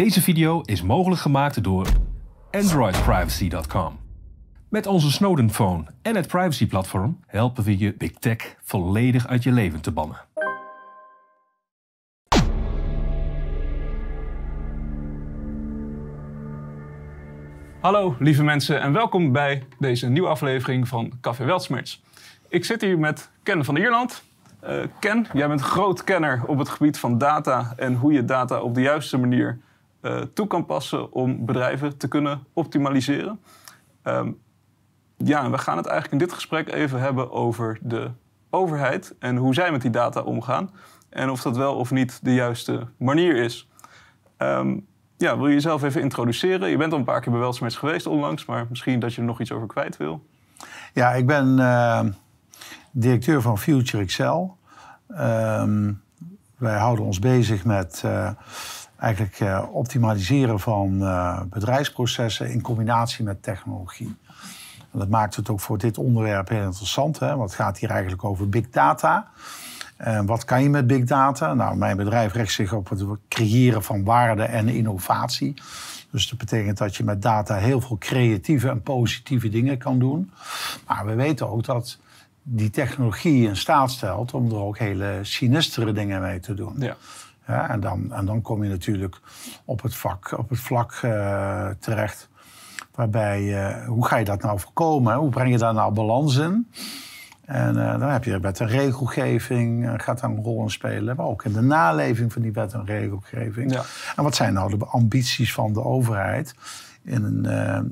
Deze video is mogelijk gemaakt door AndroidPrivacy.com. Met onze Snowden Phone en het privacyplatform helpen we je Big Tech volledig uit je leven te bannen. Hallo lieve mensen en welkom bij deze nieuwe aflevering van Café Weltsmerts. Ik zit hier met Ken van Ierland. Uh, Ken, jij bent groot kenner op het gebied van data en hoe je data op de juiste manier uh, toe kan passen om bedrijven te kunnen optimaliseren. Um, ja, we gaan het eigenlijk in dit gesprek even hebben over de overheid en hoe zij met die data omgaan. En of dat wel of niet de juiste manier is. Um, ja, wil je jezelf even introduceren? Je bent al een paar keer bij Weltsmets geweest onlangs, maar misschien dat je er nog iets over kwijt wil. Ja, ik ben uh, directeur van Future Excel. Wij houden ons bezig met uh, eigenlijk uh, optimaliseren van bedrijfsprocessen in combinatie met technologie. En dat maakt het ook voor dit onderwerp heel interessant, hè? want het gaat hier eigenlijk over big data. Wat kan je met big data? Nou, mijn bedrijf richt zich op het creëren van waarde en innovatie. Dus dat betekent dat je met data heel veel creatieve en positieve dingen kan doen. Maar we weten ook dat die technologie in staat stelt om er ook hele sinistere dingen mee te doen. Ja. Ja en, dan, en dan kom je natuurlijk op het, vak, op het vlak uh, terecht. Waarbij, uh, hoe ga je dat nou voorkomen? Hoe breng je daar nou balans in? En uh, dan heb je wet en regelgeving, gaat daar een rol in spelen. Maar ook in de naleving van die wet en regelgeving. Ja. En wat zijn nou de ambities van de overheid in,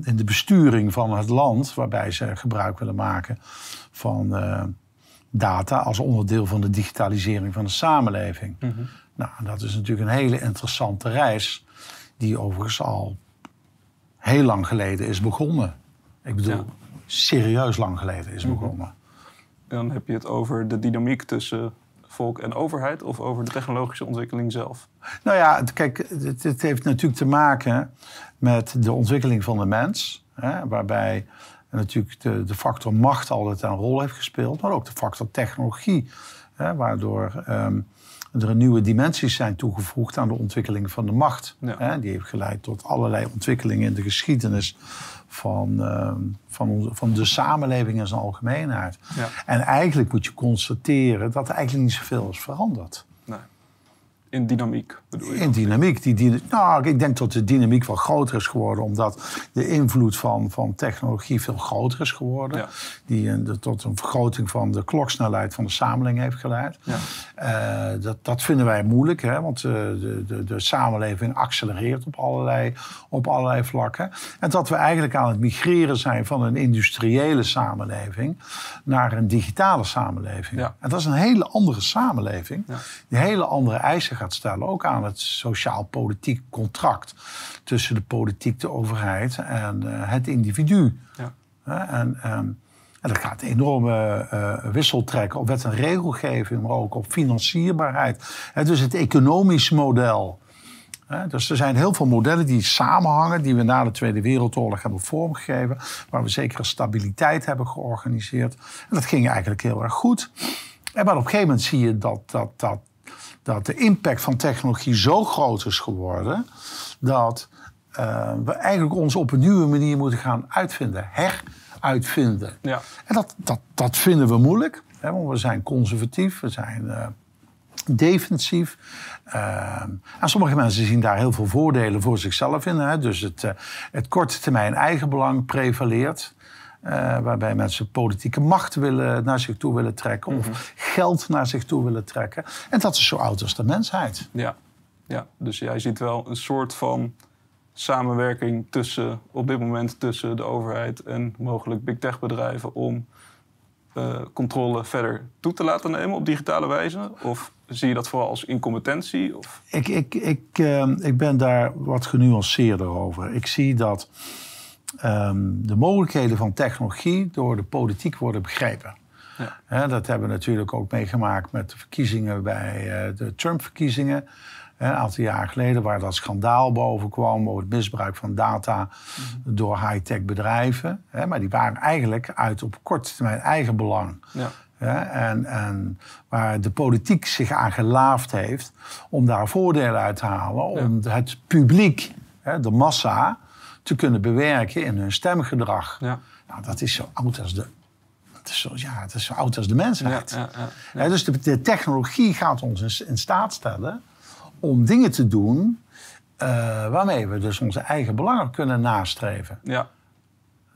in de besturing van het land, waarbij ze gebruik willen maken van data als onderdeel van de digitalisering van de samenleving? Mm -hmm. Nou, dat is natuurlijk een hele interessante reis, die overigens al heel lang geleden is begonnen. Ik bedoel, ja. serieus lang geleden is begonnen. Mm -hmm. Dan heb je het over de dynamiek tussen volk en overheid of over de technologische ontwikkeling zelf? Nou ja, kijk, het, het heeft natuurlijk te maken met de ontwikkeling van de mens. Hè, waarbij natuurlijk de, de, factor macht altijd een rol heeft gespeeld, maar ook de factor technologie. Hè, waardoor um, er nieuwe dimensies zijn toegevoegd aan de ontwikkeling van de macht. Ja. Hè, die heeft geleid tot allerlei ontwikkelingen in de geschiedenis van, uh, van, van de samenleving in zijn algemeenheid. Ja. En eigenlijk moet je constateren dat er eigenlijk niet zoveel is veranderd. Nee. In dynamiek? In dynamiek. Die, die, nou, ik denk dat de dynamiek wel groter is geworden, omdat de invloed van, van technologie veel groter is geworden. Ja. Die een, tot een vergroting van de kloksnelheid van de samenleving heeft geleid. Ja. Uh, dat, dat vinden wij moeilijk, hè, want uh, de, de, de samenleving accelereert op allerlei, op allerlei vlakken. En dat we eigenlijk aan het migreren zijn van een industriële samenleving naar een digitale samenleving. Ja. En dat is een hele andere samenleving, die hele andere eisen gaat stellen, ook aan het sociaal-politiek contract tussen de politiek, de overheid en uh, het individu. Ja. Uh, en, um, en dat gaat een enorme uh, wissel trekken op wet en regelgeving, maar ook op financierbaarheid. dus het economisch model. Dus er zijn heel veel modellen die samenhangen, die we na de Tweede Wereldoorlog hebben vormgegeven, waar we zekere stabiliteit hebben georganiseerd. En dat ging eigenlijk heel erg goed. En maar op een gegeven moment zie je dat, dat, dat dat de impact van technologie zo groot is geworden dat uh, we eigenlijk ons op een nieuwe manier moeten gaan uitvinden, heruitvinden. Ja. En dat, dat, dat vinden we moeilijk, hè, want we zijn conservatief, we zijn uh, defensief. Uh, en sommige mensen zien daar heel veel voordelen voor zichzelf in. Hè. Dus het, het korte termijn eigenbelang prevaleert. Uh, waarbij mensen politieke macht willen, naar zich toe willen trekken. Of mm -hmm. geld naar zich toe willen trekken. En dat is zo oud als de mensheid. Ja, ja. dus jij ziet wel een soort van samenwerking tussen, op dit moment tussen de overheid en mogelijk big tech bedrijven om uh, controle verder toe te laten nemen op digitale wijze? Of zie je dat vooral als incompetentie? Of? Ik, ik, ik, uh, ik ben daar wat genuanceerder over. Ik zie dat um, de mogelijkheden van technologie door de politiek worden begrepen. Ja. He, dat hebben we natuurlijk ook meegemaakt met de verkiezingen bij uh, de Trump-verkiezingen. Een aantal jaar geleden, waar dat schandaal boven kwam over het misbruik van data mm-hmm. door high-tech bedrijven. He, maar die waren eigenlijk uit op korte termijn eigen belang. Ja. Ja, en, en waar de politiek zich aan gelaafd heeft om daar voordelen uit te halen. Om het publiek, hè, de massa, te kunnen bewerken in hun stemgedrag. Ja. Nou, dat is zo oud als de, het is zo, ja, het is zo oud als de mensheid. Ja, ja, dus de, de technologie gaat ons in, in staat stellen om dingen te doen eh, waarmee we dus onze eigen belangen kunnen nastreven. Ja,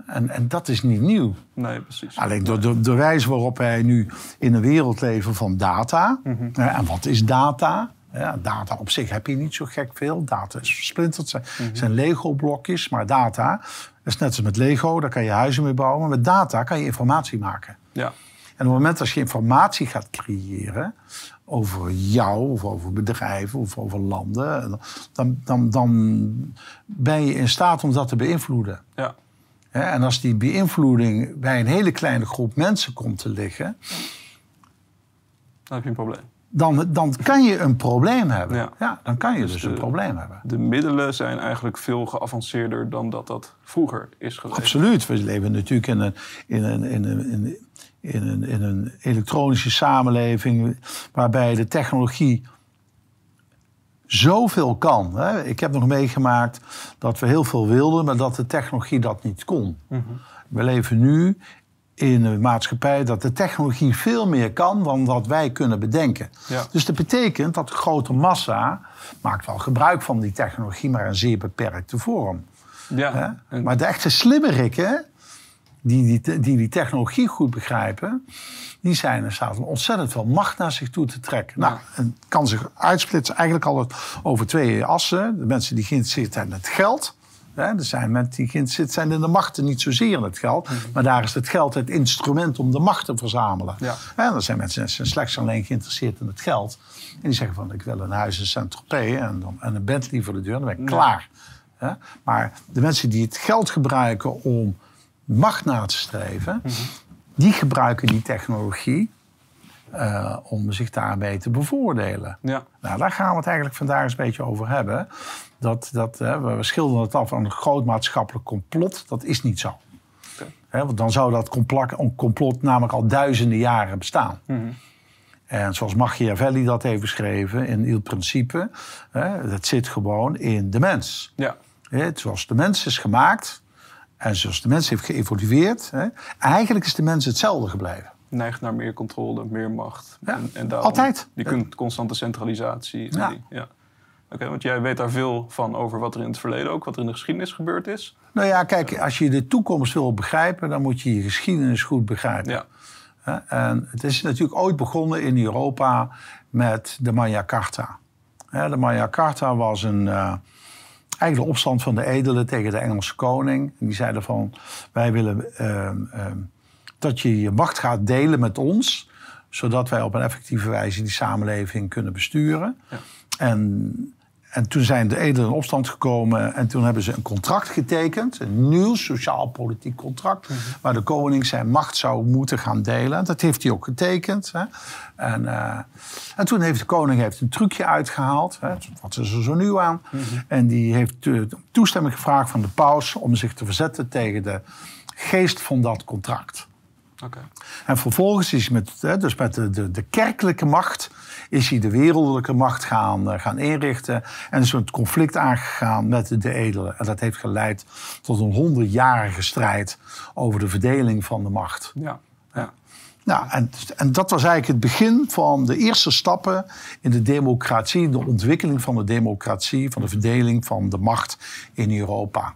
En, en dat is niet nieuw. nee, precies. Alleen door de, de wijze waarop wij nu in een wereld leven van data. hè, En wat is data? Ja, data op zich heb je niet zo gek veel. Data is versplinterd. zijn, zijn Lego-blokjes. Maar data is net als met Lego. Daar kan je huizen mee bouwen. Maar met data kan je informatie maken. Ja, En op het moment dat je informatie gaat creëren over jou of over bedrijven of over landen, dan, dan, dan ben je in staat om dat te beïnvloeden. ja, En als die beïnvloeding bij een hele kleine groep mensen komt te liggen, dan heb je een probleem. Dan, dan kan je een probleem hebben. Ja. Ja, dan kan je dus de- een probleem hebben. De middelen zijn eigenlijk veel geavanceerder dan dat dat vroeger is geweest. Absoluut. We leven natuurlijk in een, in een, in een, in een, in een, elektronische samenleving waarbij de technologie zoveel kan. Hè. Ik heb nog meegemaakt dat we heel veel wilden, maar dat de technologie dat niet kon. We leven nu in een maatschappij dat de technologie veel meer kan dan wat wij kunnen bedenken. Ja. Dus dat betekent dat de grote massa maakt wel gebruik van die technologie, maar in zeer beperkte vorm. Ja, Hè? Maar de echte slimmerikken, die die, die die technologie goed begrijpen... die zijn in staat om ontzettend veel macht naar zich toe te trekken. Nou, en kan zich uitsplitsen eigenlijk altijd over twee assen. De mensen die geïnteresseerd zijn in het geld... Hè, er zijn mensen die zijn in de macht en niet zozeer in het geld. Maar daar is het geld het instrument om de macht te verzamelen. Ja. En er zijn mensen die zijn slechts alleen geïnteresseerd in het geld. En die zeggen van ik wil een huis in Saint-Tropez en, een Bentley voor de deur. Dan ben ik klaar. Hè? Maar de mensen die het geld gebruiken om macht na te streven... die gebruiken die technologie eh, om zich daarmee te bevoordelen. ja, Nou, daar gaan we het eigenlijk vandaag eens een beetje over hebben. Dat, dat, hè, we schilderen het af aan een groot maatschappelijk complot. Dat is niet zo. Hè, want dan zou dat complot, complot namelijk al duizenden jaren bestaan. En zoals Machiavelli dat heeft beschreven in Il Principe... Hè, dat zit gewoon in de mens. ja, Hè, zoals de mens is gemaakt en zoals de mens heeft geëvolueerd... Hè, eigenlijk is de mens hetzelfde gebleven. neigt naar meer controle, meer macht. Ja, en, en daarom altijd. Die kunt constante centralisatie. en Ja. die- ja. Want jij weet daar veel van over wat er in het verleden ook, wat er in de geschiedenis gebeurd is. Nou ja, kijk, als je de toekomst wil begrijpen... dan moet je je geschiedenis goed begrijpen. Ja, En het is natuurlijk ooit begonnen in Europa met de Magna Carta. De Magna Carta was een, eh, eigenlijk de opstand van de edelen tegen de Engelse koning. Die zeiden van, wij willen ehm, ehm, dat je je macht gaat delen met ons... zodat wij op een effectieve wijze die samenleving kunnen besturen. Ja. En, en toen zijn de edelen in opstand gekomen en toen hebben ze een contract getekend. Een nieuw sociaal-politiek contract. Waar de koning zijn macht zou moeten gaan delen. Dat heeft hij ook getekend. Hè. En, eh, en toen heeft de koning heeft een trucje uitgehaald. Hè. Wat is er zo nieuw aan? En die heeft eh, toestemming gevraagd van de paus om zich te verzetten tegen de geest van dat contract. En vervolgens is hij met, dus met de, de, de kerkelijke macht... is hij de wereldlijke macht gaan, eh, gaan inrichten... en is het conflict aangegaan met de edelen. En dat heeft geleid tot een honderdjarige strijd... over de verdeling van de macht. Ja, ja. Nou, en, en dat was eigenlijk het begin van de eerste stappen in de democratie... de ontwikkeling van de democratie... van de verdeling van de macht in Europa.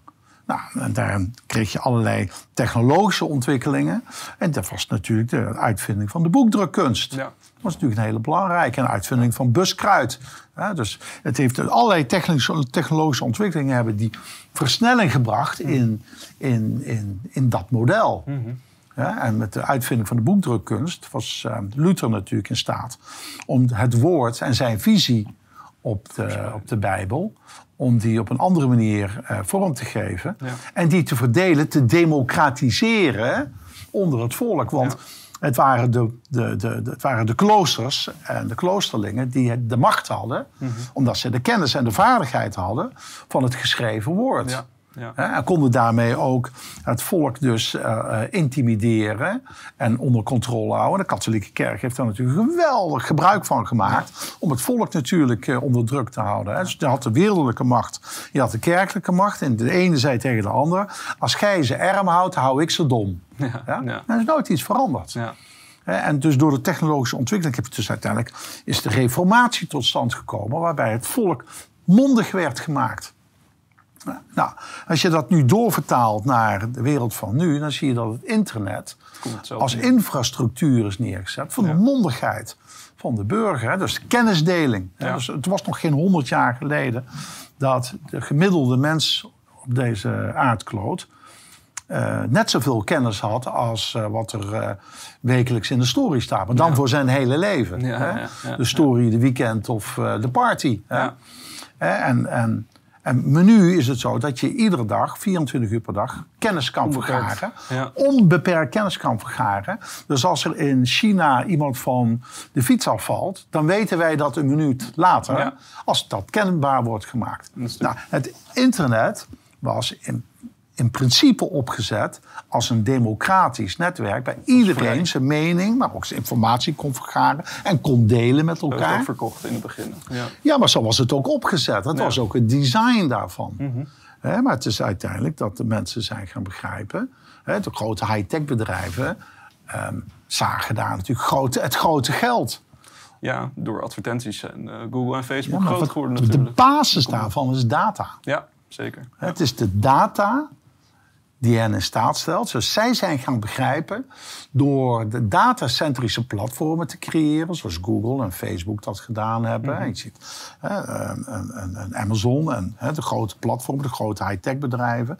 Nou, en daar kreeg je allerlei technologische ontwikkelingen. En dat was natuurlijk de uitvinding van de boekdrukkunst. Ja. Dat was natuurlijk een hele belangrijke. En uitvinding van buskruid. Ja, dus het heeft allerlei technologische ontwikkelingen hebben die versnelling gebracht in, in, in, in dat model. Ja, en met de uitvinding van de boekdrukkunst was eh, Luther natuurlijk in staat om het woord en zijn visie op de, op de Bijbel, om die op een andere manier eh, vorm te geven Ja. en die te verdelen, te democratiseren onder het volk. Want Ja. het, waren de, de, de, de- het waren de kloosters en de kloosterlingen die de macht hadden, Mhm. omdat ze de kennis en de vaardigheid hadden van het geschreven woord. Ja, Ja. En konden daarmee ook het volk dus eh, eh, intimideren en onder controle houden. De katholieke kerk heeft daar natuurlijk geweldig gebruik van gemaakt. Om het volk natuurlijk eh, onder druk te houden. Hè. Dus je had de wereldlijke macht, je had de kerkelijke macht. En de ene zei tegen de ander, als gij ze arm houdt, hou ik ze dom. Ja, Ja? ja. Er is nooit iets veranderd. En dus door de technologische ontwikkeling heb je dus uiteindelijk is de reformatie tot stand gekomen, waarbij het volk mondig werd gemaakt. Nou, als je dat nu doorvertaalt naar de wereld van nu, dan zie je dat het internet als infrastructuur is neergezet voor de mondigheid van de burger. Hè, dus de kennisdeling. Hè. Ja. Dus het was nog geen honderd jaar geleden dat de gemiddelde mens op deze aardkloot eh, net zoveel kennis had als eh, wat er eh, wekelijks in de story staat. Maar dan voor zijn hele leven. Ja, hè? ja, de story, de weekend of de party. Hè, En, en, en maar nu is het zo dat je iedere dag, 24 uur per dag, kennis kan Onbeperkt, vergaren. ja. Onbeperkt kennis kan vergaren. Dus als er in China iemand van de fiets afvalt, dan weten wij dat een minuut later, Ja. als dat kenbaar wordt gemaakt. Nou, het internet was in, in principe opgezet als een democratisch netwerk, waar iedereen zijn mening, maar ook zijn informatie kon vergaren en kon delen met Dat elkaar. ook verkocht in het begin. Ja. Ja, maar zo was het ook opgezet. Dat Ja. was ook het design daarvan. Hè, maar het is uiteindelijk dat de mensen zijn gaan begrijpen. Hè, de grote high-tech bedrijven ehm, zagen daar natuurlijk grote, het grote geld. ja, door advertenties zijn eh, Google en Facebook Ja, groot wat- geworden de natuurlijk. basis daarvan is data. Ja, zeker. Het is de data die hen in staat stelt. Dus zij zijn gaan begrijpen door de datacentrische platformen te creëren, zoals Google en Facebook dat gedaan hebben. Je ziet hè, een, een, een Amazon en hè, de grote platformen, de grote high-tech bedrijven.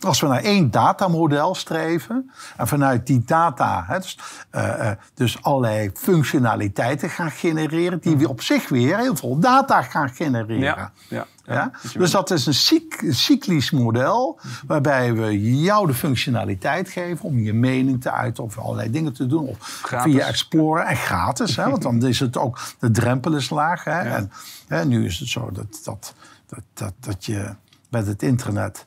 Als we naar één datamodel streven en vanuit die data hè, dus, eh, eh, dus allerlei functionaliteiten gaan genereren, die weer op zich weer heel veel data gaan genereren. Ja, ja, ja. Dus dat is een cyc- cyclisch model waarbij we jou de functionaliteit geven om je mening te uiten of allerlei dingen te doen. Of Gratis. via Explorer en gratis, hè, want dan is het ook, de drempel is laag. Hè, en hè, nu is het zo dat, dat, dat, dat, dat je met het internet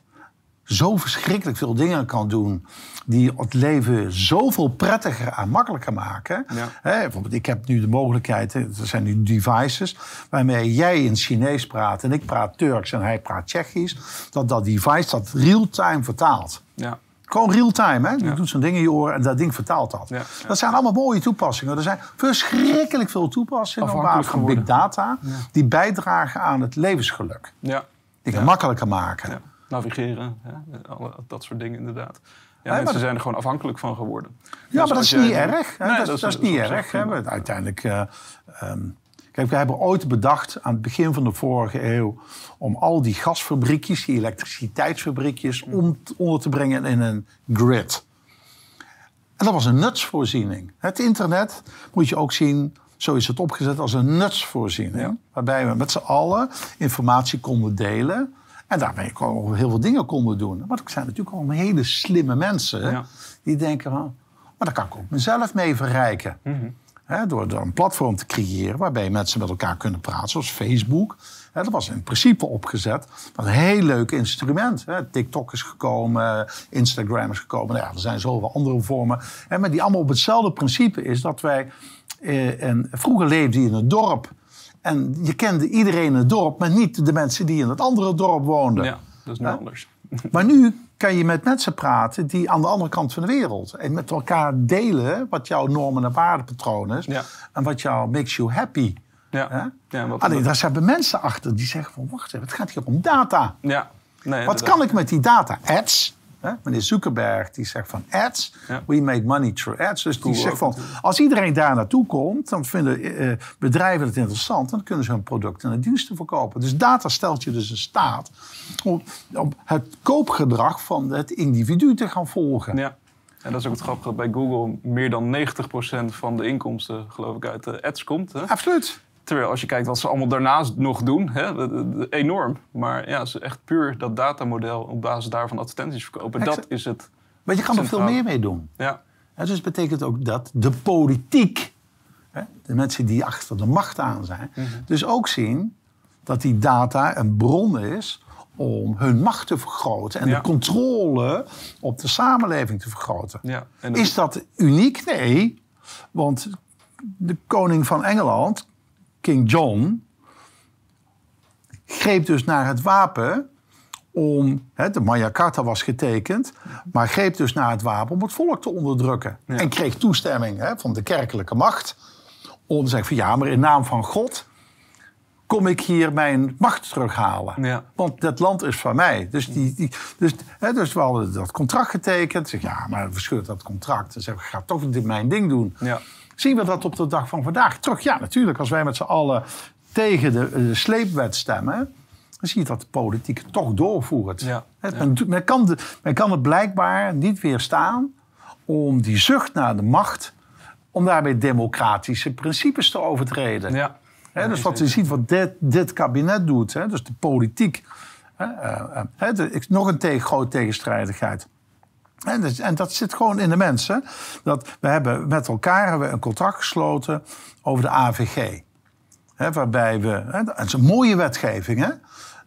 zo verschrikkelijk veel dingen kan doen die het leven zoveel prettiger en makkelijker maken. Ja. Hè, bijvoorbeeld, ik heb nu de mogelijkheid, er zijn nu devices waarmee jij in Chinees praat en ik praat Turks en hij praat Tsjechisch, dat dat device dat real-time vertaalt. Ja. Gewoon real-time, hè? Je Ja. doet zo'n ding in je oren en dat ding vertaalt dat. Ja. Dat zijn allemaal mooie toepassingen. Er zijn verschrikkelijk veel toepassingen op basis van big data... die bijdragen aan het levensgeluk. Ja. Die makkelijker maken. Navigeren, hè? Alle, dat soort dingen inderdaad. Ja, mensen zijn er gewoon afhankelijk van geworden. Ja, Dus maar dat is niet erg. Nee, dat, is- dat is niet erg. Hè? prima. We- Uiteindelijk... eh, ehm, kijk, we hebben ooit bedacht aan het begin van de vorige eeuw... om al die gasfabriekjes, die elektriciteitsfabriekjes... om t- onder te brengen in een grid. En dat was een nutsvoorziening. Het internet moet je ook zien... Zo is het opgezet als een nutsvoorziening. Ja. Waarbij we met z'n allen informatie konden delen. En daarmee ook heel veel dingen konden doen. Maar dat zijn natuurlijk allemaal hele slimme mensen. Ja. Die denken van, maar daar kan ik ook mezelf mee verrijken. Hè, door, door een platform te creëren waarbij mensen met elkaar kunnen praten, zoals Facebook. Dat was in principe opgezet. Dat was een heel leuk instrument. TikTok is gekomen, Instagram is gekomen. Nou ja, er zijn zoveel andere vormen. Maar die allemaal op hetzelfde principe is dat wij... Eh, en vroeger leefde je in een dorp. En je kende iedereen in het dorp, maar niet de mensen die in het andere dorp woonden. Ja, dat is nu anders. Maar nu kan je met mensen praten die aan de andere kant van de wereld. En met elkaar delen wat jouw normen en waardepatroon is. Ja. En wat jou makes you happy. Ja. Ja, Alleen, daar zijn mensen achter die zeggen van... wacht even, het gaat hier om data. Ja. Nee, Wat kan ik met die data? Ads. Hè? Meneer Zuckerberg die zegt van ads. Ja. We make money through ads. Dus die zegt van... als iedereen daar naartoe komt... dan vinden eh, bedrijven het interessant... dan kunnen ze hun producten en diensten verkopen. Dus data stelt je dus in staat... om, om het koopgedrag van het individu te gaan volgen. Ja. En dat is ook het grappige dat bij Google meer dan 90% van de inkomsten, geloof ik, uit de ads komt. Hè? Absoluut. Terwijl als je kijkt wat ze allemaal daarnaast nog doen, hè, enorm. Maar ja, ze echt puur dat datamodel op basis daarvan advertenties verkopen. Dat is het. Maar je kan er veel meer mee doen. Ja, En dus betekent ook dat de politiek, hè, de mensen die achter de macht aan zijn, Mhm. dus ook zien dat die data een bron is om hun macht te vergroten en Ja. de controle op de samenleving te vergroten. Ja, dat- Is dat uniek? Nee, want de koning van Engeland, King John, greep dus naar het wapen om, hè, de Magna Carta was getekend, maar greep dus naar het wapen om het volk te onderdrukken. Ja. En kreeg toestemming hè, van de kerkelijke macht om te zeggen van ja, maar in naam van God kom ik hier mijn macht terughalen. Ja. Want dat land is van mij. Dus, die, die, dus, hè, dus we hadden dat contract getekend. Zeg, ja, maar we scheuren dat contract. En zeggen, ik ga toch mijn ding doen. Ja. Zien we dat op de dag van vandaag terug? Ja, natuurlijk. Als wij met z'n allen tegen de, de sleepwet stemmen... dan zie je dat de politiek toch doorvoert. Ja. Men, kan de, men kan het blijkbaar niet weerstaan om die zucht naar de macht... om daarmee democratische principes te overtreden. ja. Dus wat je ziet wat dit, dit kabinet doet, hè, dus de politiek. Hè, eh, eh, de- nog een tegen, grote tegenstrijdigheid. En dat, en dat zit gewoon in de mensen. Dat we hebben met elkaar hebben we een contract gesloten over de AVG. Waarbij we, hè, dat is een mooie wetgeving, hè?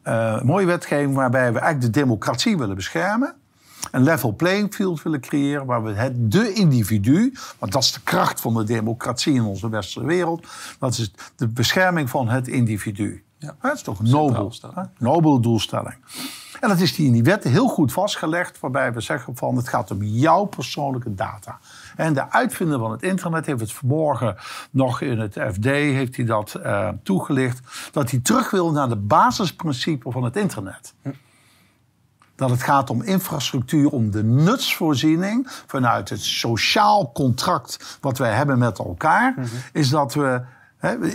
Een mooie wetgeving waarbij we eigenlijk de democratie willen beschermen. Een level playing field willen creëren waar we het de individu, want dat is de kracht van de democratie in onze westerse wereld, dat is de bescherming van het individu. Ja. Hè, Dat is toch een nobel, hè, nobele doelstelling. En dat is die in die wet heel goed vastgelegd, waarbij we zeggen van het gaat om jouw persoonlijke data. En de uitvinder van het internet heeft het verborgen nog in het FD, heeft hij dat eh, toegelicht, dat hij terug wil naar de basisprincipe van het internet. Dat het gaat om infrastructuur, om de nutsvoorziening vanuit het sociaal contract wat wij hebben met elkaar, is dat we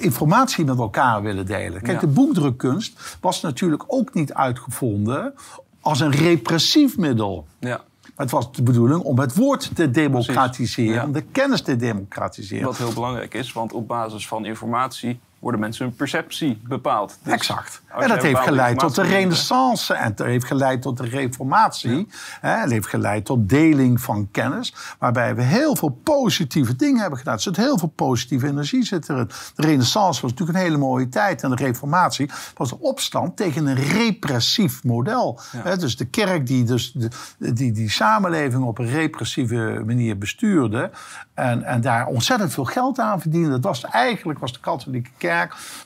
informatie met elkaar willen delen. Kijk, Ja. de boekdrukkunst was natuurlijk ook niet uitgevonden als een repressief middel. ja. Het was de bedoeling om het woord te democratiseren, Ja. om de kennis te democratiseren. Wat heel belangrijk is, want op basis van informatie worden mensen hun perceptie bepaald. Dus Exact. En dat heeft geleid tot de renaissance en het heeft geleid tot de reformatie. Hè, Het heeft geleid tot deling van kennis, waarbij we heel veel positieve dingen hebben gedaan. Er zit heel veel positieve energie zit erin. De renaissance was natuurlijk een hele mooie tijd en de reformatie was een opstand tegen een repressief model. Dus de kerk die, dus de, die die samenleving op een repressieve manier bestuurde en, en daar ontzettend veel geld aan verdiende. Dat was eigenlijk was de katholieke kerk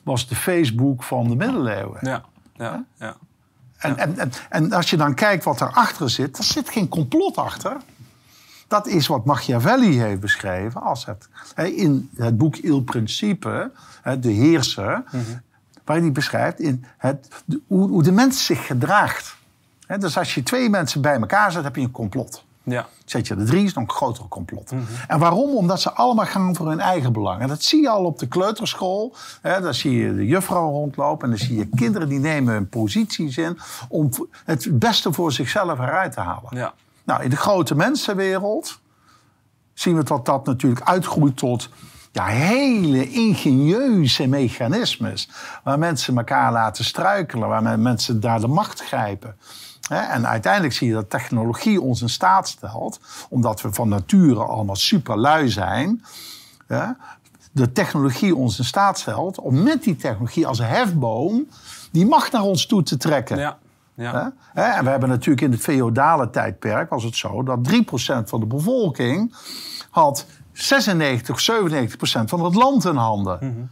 was de Facebook van de middeleeuwen. Ja, ja, ja. En, en, en, en als je dan kijkt wat erachter zit, er zit geen complot achter. Dat is wat Machiavelli heeft beschreven als het, in het boek Il Principe, de heerser, waarin hij beschrijft in het, hoe, de mens zich gedraagt. Dus als je twee mensen bij elkaar zet, heb je een complot. Ja. Zet je er drie, is nog een groter complot. En waarom? Omdat ze allemaal gaan voor hun eigen belang. En dat zie je al op de kleuterschool. Hè, daar zie je de juffrouw rondlopen. En dan zie je kinderen die nemen hun posities in... om het beste voor zichzelf eruit te halen. ja. Nou, in de grote mensenwereld zien we dat dat natuurlijk uitgroeit tot ja, hele ingenieuze mechanismes. Waar mensen elkaar laten struikelen, waar men- mensen naar de macht grijpen. En uiteindelijk zie je dat technologie ons in staat stelt, omdat we van nature allemaal superlui zijn. De technologie ons in staat stelt om met die technologie als hefboom die macht naar ons toe te trekken. ja. ja. En we hebben natuurlijk in het feodale tijdperk was het zo dat 3% van de bevolking had 96 of 97% van het land in handen.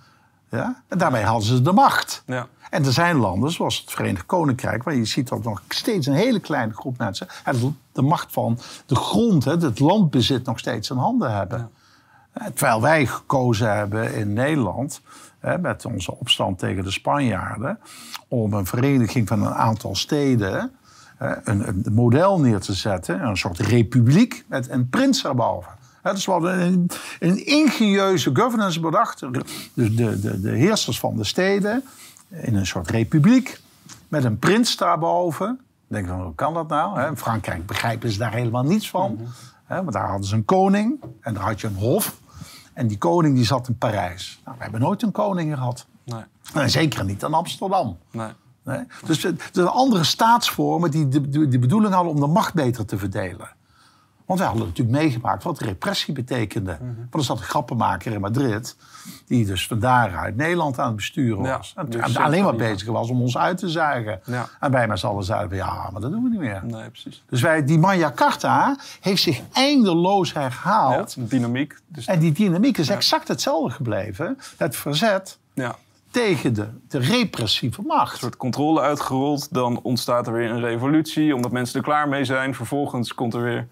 Ja? En daarmee hadden ze de macht. Ja. En er zijn landen, zoals het Verenigd Koninkrijk, waar je ziet dat nog steeds een hele kleine groep mensen de macht van de grond, het landbezit nog steeds in handen hebben. Eh, Terwijl wij gekozen hebben in Nederland, met onze opstand tegen de Spanjaarden, om een vereniging van een aantal steden, een, een model neer te zetten, een soort republiek met een prins erboven. Hè, dus we hadden een, een ingenieuze governance bedacht. Dus de, de, de heersers van de steden in een soort republiek met een prins daarboven. Dan denk van, hoe kan dat nou? In Frankrijk begrijpen ze daar helemaal niets van. hè, Want daar hadden ze een koning en daar had je een hof. En die koning die zat in Parijs. Nou, we hebben nooit een koning gehad. Nee, En zeker niet in Amsterdam. nee. Nee? Dus er zijn andere staatsvormen die de, de, de bedoeling hadden om de macht beter te verdelen. Want wij hadden natuurlijk meegemaakt wat repressie betekende. Mhm. Want er zat een grappenmaker in Madrid... die dus van daaruit Nederland aan het besturen Ja, was. En, dus alleen maar ja. bezig was om ons uit te zuigen. Ja. En z'n allen zeiden van, ja, maar dat doen we niet meer. Nee, precies. Dus wij, die Maya Carta heeft zich eindeloos herhaald. Dynamiek. Dus, En die dynamiek is exact hetzelfde gebleven. Het verzet ja. tegen de, de repressieve macht. Een soort controle uitgerold. Dan ontstaat er weer een revolutie, omdat mensen er klaar mee zijn. Vervolgens komt er weer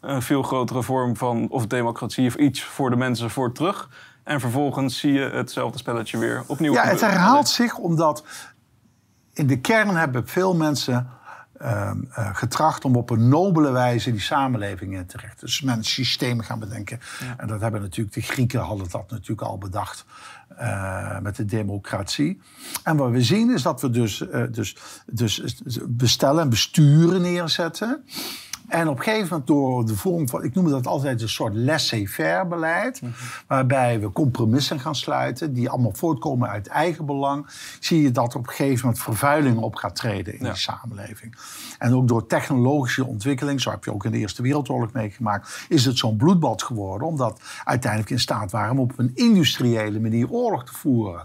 een veel grotere vorm van of democratie of iets voor de mensen voor terug. En vervolgens zie je hetzelfde spelletje weer opnieuw. Ja, het herhaalt zich omdat in de kern hebben veel mensen ehm, eh, getracht om op een nobele wijze die samenleving in te richten. Dus men systemen gaan bedenken. En dat hebben natuurlijk de Grieken hadden dat natuurlijk al bedacht eh, met de democratie. En wat we zien is dat we dus, eh, dus, dus bestellen en besturen neerzetten. En op een gegeven moment door de vorm van, ik noem dat altijd een soort laissez-faire beleid, waarbij we compromissen gaan sluiten, die allemaal voortkomen uit eigen belang, zie je dat op een gegeven moment vervuiling op gaat treden in Ja. die samenleving. En ook door technologische ontwikkeling, zo heb je ook in de Eerste Wereldoorlog meegemaakt, is het zo'n bloedbad geworden, omdat uiteindelijk in staat waren om op een industriële manier oorlog te voeren.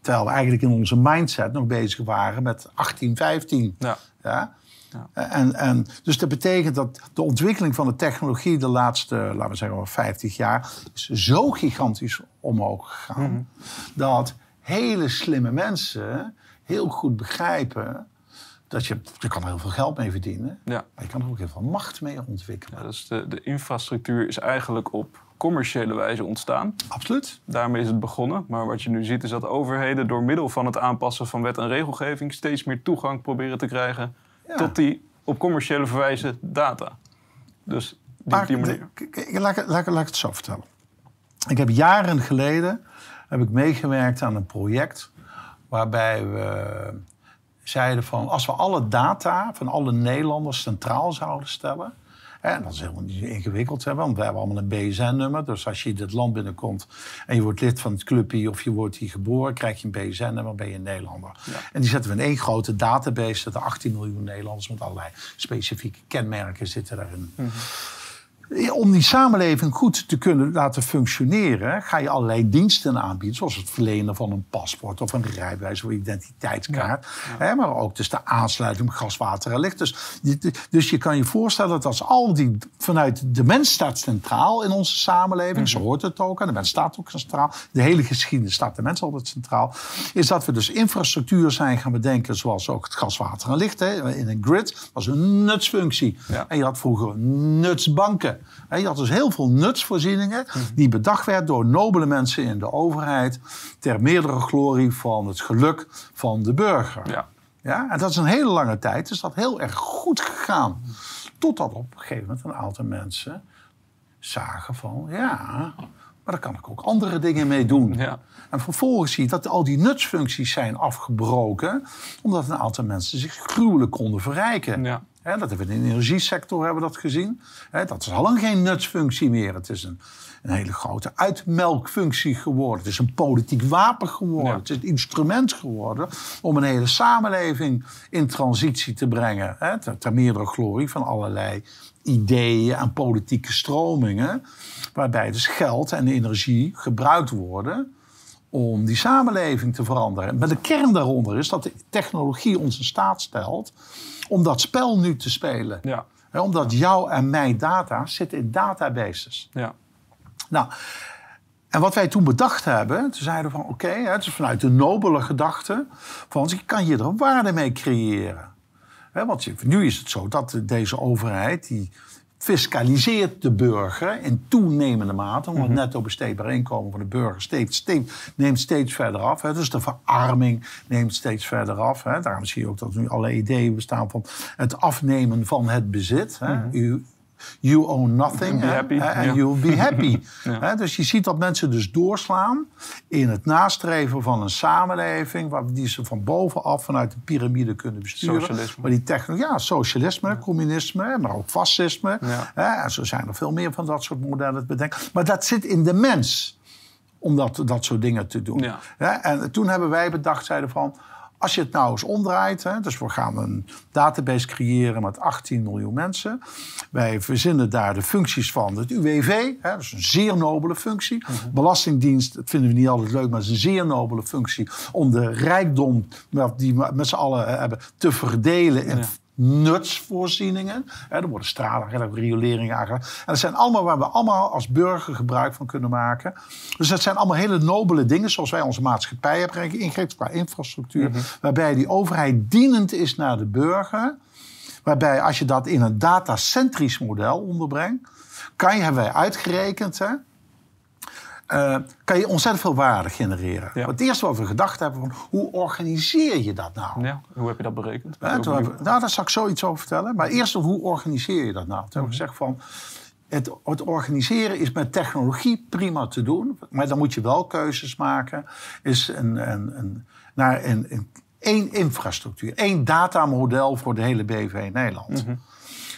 Terwijl we eigenlijk in onze mindset nog bezig waren met 1815. Ja. Ja? En, en, dus dat betekent dat de ontwikkeling van de technologie de laatste, laten we zeggen, wel 50 jaar is zo gigantisch omhoog gegaan. Dat hele slimme mensen heel goed begrijpen dat je, je kan er heel veel geld mee verdienen. Ja. Maar je kan er ook heel veel macht mee ontwikkelen. Ja, dus de, de infrastructuur is eigenlijk op commerciële wijze ontstaan. Absoluut. Daarmee is het begonnen. Maar wat je nu ziet is dat overheden door middel van het aanpassen van wet en regelgeving steeds meer toegang proberen te krijgen Ja. tot die op commerciële verwijze data. Dus die, Maar die manier. laat, ik- laat, laat ik het zo vertellen. Ik heb jaren geleden heb ik meegewerkt aan een project waarbij we zeiden van als we alle data van alle Nederlanders centraal zouden stellen. En dat is helemaal niet ingewikkeld, hè, want we hebben allemaal een BSN-nummer. Dus als je dit land binnenkomt en je wordt lid van het clubje of je wordt hier geboren, krijg je een BSN-nummer, ben je een Nederlander. En die zetten we in één grote database. Dat er 18 miljoen Nederlanders met allerlei specifieke kenmerken zitten daarin. Om die samenleving goed te kunnen laten functioneren, ga je allerlei diensten aanbieden, zoals het verlenen van een paspoort of een rijbewijs of identiteitskaart. Maar ook dus de aansluiting gas, water en licht. Dus, je- dus je kan je voorstellen dat als al die vanuit de mens staat centraal in onze samenleving, zo hoort het ook, en de mens staat ook centraal. De hele geschiedenis staat de mens altijd centraal. Is dat we dus infrastructuur zijn gaan bedenken, zoals ook het gas, water en licht hè, in een grid. Was een nutsfunctie. Ja. En je had vroeger nutsbanken. Je had dus heel veel nutsvoorzieningen die bedacht werden door nobele mensen in de overheid ter meerdere glorie van het geluk van de burger. Ja. Ja, en dat is een hele lange tijd. is dat heel erg goed gegaan. Totdat op een gegeven moment een aantal mensen zagen van... ja, maar daar kan ik ook andere dingen mee doen. Ja. En vervolgens zie je dat al die nutsfuncties zijn afgebroken... omdat een aantal mensen zich gruwelijk konden verrijken. Ja. Hè, dat hebben we in de energiesector hebben we dat gezien. Hè, dat is al lang geen nutsfunctie meer. Het is een, een hele grote uitmelkfunctie geworden. Het is een politiek wapen geworden. Ja. Het is een instrument geworden om een hele samenleving in transitie te brengen. Hè, ter, ter meerdere glorie van allerlei ideeën en politieke stromingen. Waarbij dus geld en energie gebruikt worden om die samenleving te veranderen. Maar de kern daaronder is dat de technologie ons in staat stelt om dat spel nu te spelen. Ja. Omdat jouw en mijn data zitten in databases. Ja. Nou, en wat wij toen bedacht hebben, toen zeiden we van oké, het is vanuit de nobele gedachte van je kan hier er waarde mee creëren. Hè, want nu is het zo dat deze overheid die fiscaliseert de burger in toenemende mate, omdat het netto besteedbaar inkomen van de burger steeds, steeds, neemt steeds verder af. Hè. Dus de verarming neemt steeds verder af. Hè. Daarom zie je ook dat er nu allerlei ideeën bestaan van het afnemen van het bezit. Hè. U, You own nothing Be hè, happy, hè, en ja. you'll be happy. Ja. Hè, dus je ziet dat mensen dus doorslaan in het nastreven van een samenleving... Waar, die ze van bovenaf vanuit de piramide kunnen besturen. Socialisme. Maar die technologie, ja, socialisme, communisme, maar ook fascisme. Hè, en zo zijn er veel meer van dat soort modellen te bedenken. Maar dat zit in de mens om dat, dat soort dingen te doen. Ja. En toen hebben wij bedacht, zeiden van... als je het nou eens omdraait, hè, dus we gaan een database creëren met 18 miljoen mensen. Wij verzinnen daar de functies van het UWV, hè, dat is een zeer nobele functie. Belastingdienst, dat vinden we niet altijd leuk, maar het is een zeer nobele functie om de rijkdom die we met z'n allen hebben te verdelen in nutsvoorzieningen. er worden stralen, rioleringen aangelegd. En dat zijn allemaal waar we allemaal als burger gebruik van kunnen maken. Dus dat zijn allemaal hele nobele dingen, zoals wij onze maatschappij hebben ingericht qua infrastructuur. Mhm. Waarbij die overheid dienend is naar de burger. Waarbij als je dat in een datacentrisch model onderbrengt, kan je, hebben wij uitgerekend, hè, uh, kan je ontzettend veel waarde genereren. Het eerste wat we gedacht hebben, van, hoe organiseer je dat nou? Ja, hoe heb je dat berekend? Ja, nou, daar zal ik zoiets over vertellen. Maar eerst, hoe organiseer je dat nou? Toen hebben we gezegd van... Het, het, organiseren is met technologie prima te doen. Maar dan moet je wel keuzes maken. Is een, een, een, naar een, een, één infrastructuur. één datamodel voor de hele BV Nederland. Mhm.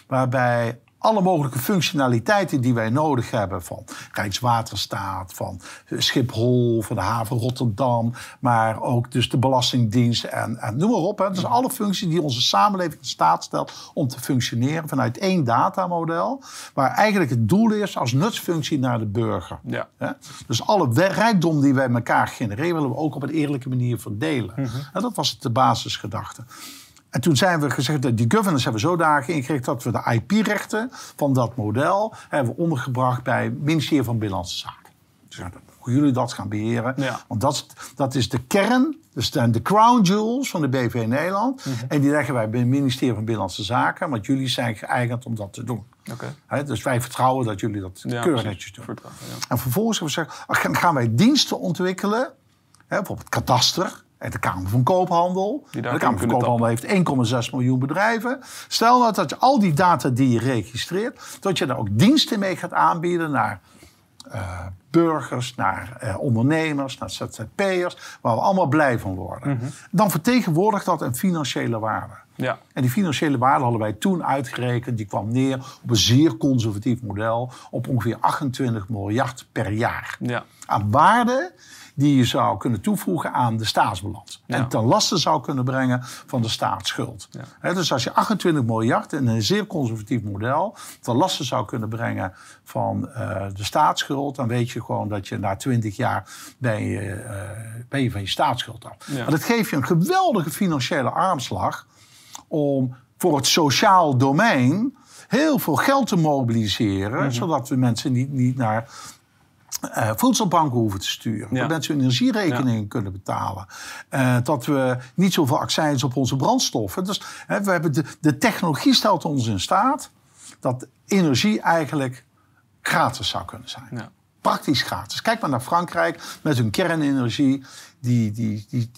Waarbij alle mogelijke functionaliteiten die wij nodig hebben. Van Rijkswaterstaat, van Schiphol, van de haven Rotterdam. Maar ook dus de Belastingdienst en, en noem maar op. Hè. Dus alle functies die onze samenleving in staat stelt om te functioneren vanuit één datamodel. Waar eigenlijk het doel is als nutsfunctie naar de burger. Ja. Dus alle rijkdom die wij elkaar genereren willen we ook op een eerlijke manier verdelen. Mm En dat was de basisgedachte. En toen zijn we gezegd, dat die governance hebben we zodanig ingericht dat we de IP-rechten van dat model hebben ondergebracht bij het ministerie van Binnenlandse Zaken. Dus hoe jullie dat gaan beheren. Want dat, dat is de kern, dus de crown jewels van de BV Nederland. Mhm. En die leggen wij bij het ministerie van Binnenlandse Zaken, want jullie zijn geëigend om dat te doen. Okay. dus wij vertrouwen dat jullie dat ja, keurig netjes doen. En vervolgens hebben we gezegd, gaan wij diensten ontwikkelen, bijvoorbeeld kadaster en de Kamer van Koophandel. De Kamer van Koophandel heeft 1,6 miljoen bedrijven. Stel nou dat je al die data die je registreert, dat je daar ook diensten mee gaat aanbieden naar uh, burgers, naar uh, ondernemers, naar ZZP'ers, waar we allemaal blij van worden. Mhm. Dan vertegenwoordigt dat een financiële waarde. Ja. En die financiële waarde hadden wij toen uitgerekend. Die kwam neer op een zeer conservatief model op ongeveer 28 miljard per jaar. Ja. Aan waarde die je zou kunnen toevoegen aan de staatsbalans. En ten laste zou kunnen brengen van de staatsschuld. dus als je 28 miljard in een zeer conservatief model ten laste zou kunnen brengen van uh, de staatsschuld, dan weet je gewoon dat je na 20 jaar ben je, uh, ben je van je staatsschuld af. Maar dat geeft je een geweldige financiële armslag om voor het sociaal domein heel veel geld te mobiliseren, mhm. zodat we mensen niet, niet naar uh, voedselbanken hoeven te sturen. Dat mensen hun energierekeningen kunnen betalen. Uh, dat we niet zoveel accijns op onze brandstoffen. Dus hè, we hebben de, de technologie stelt ons in staat dat energie eigenlijk gratis zou kunnen zijn. Ja. Praktisch gratis. Kijk maar naar Frankrijk met hun kernenergie. Die, die, die,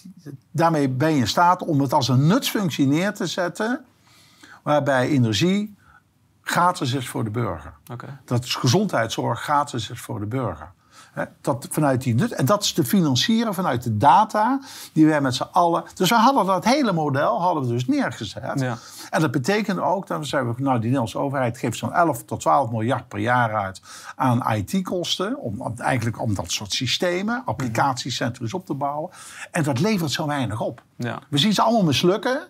daarmee ben je in staat om het als een nutsfunctie neer te zetten. Waarbij energie gratis is voor de burger. Dat is gezondheidszorg gratis is voor de burger. Dat vanuit die nut, en dat is te financieren vanuit de data die wij met z'n allen. Dus we hadden dat hele model hadden we dus neergezet. Ja. En dat betekent ook dat we nou, die Nederlandse overheid geeft zo'n 11 tot 12 miljard per jaar uit aan IT-kosten. Om, eigenlijk om dat soort systemen, applicatiecentra op te bouwen. En dat levert zo weinig op. Ja. We zien ze allemaal mislukken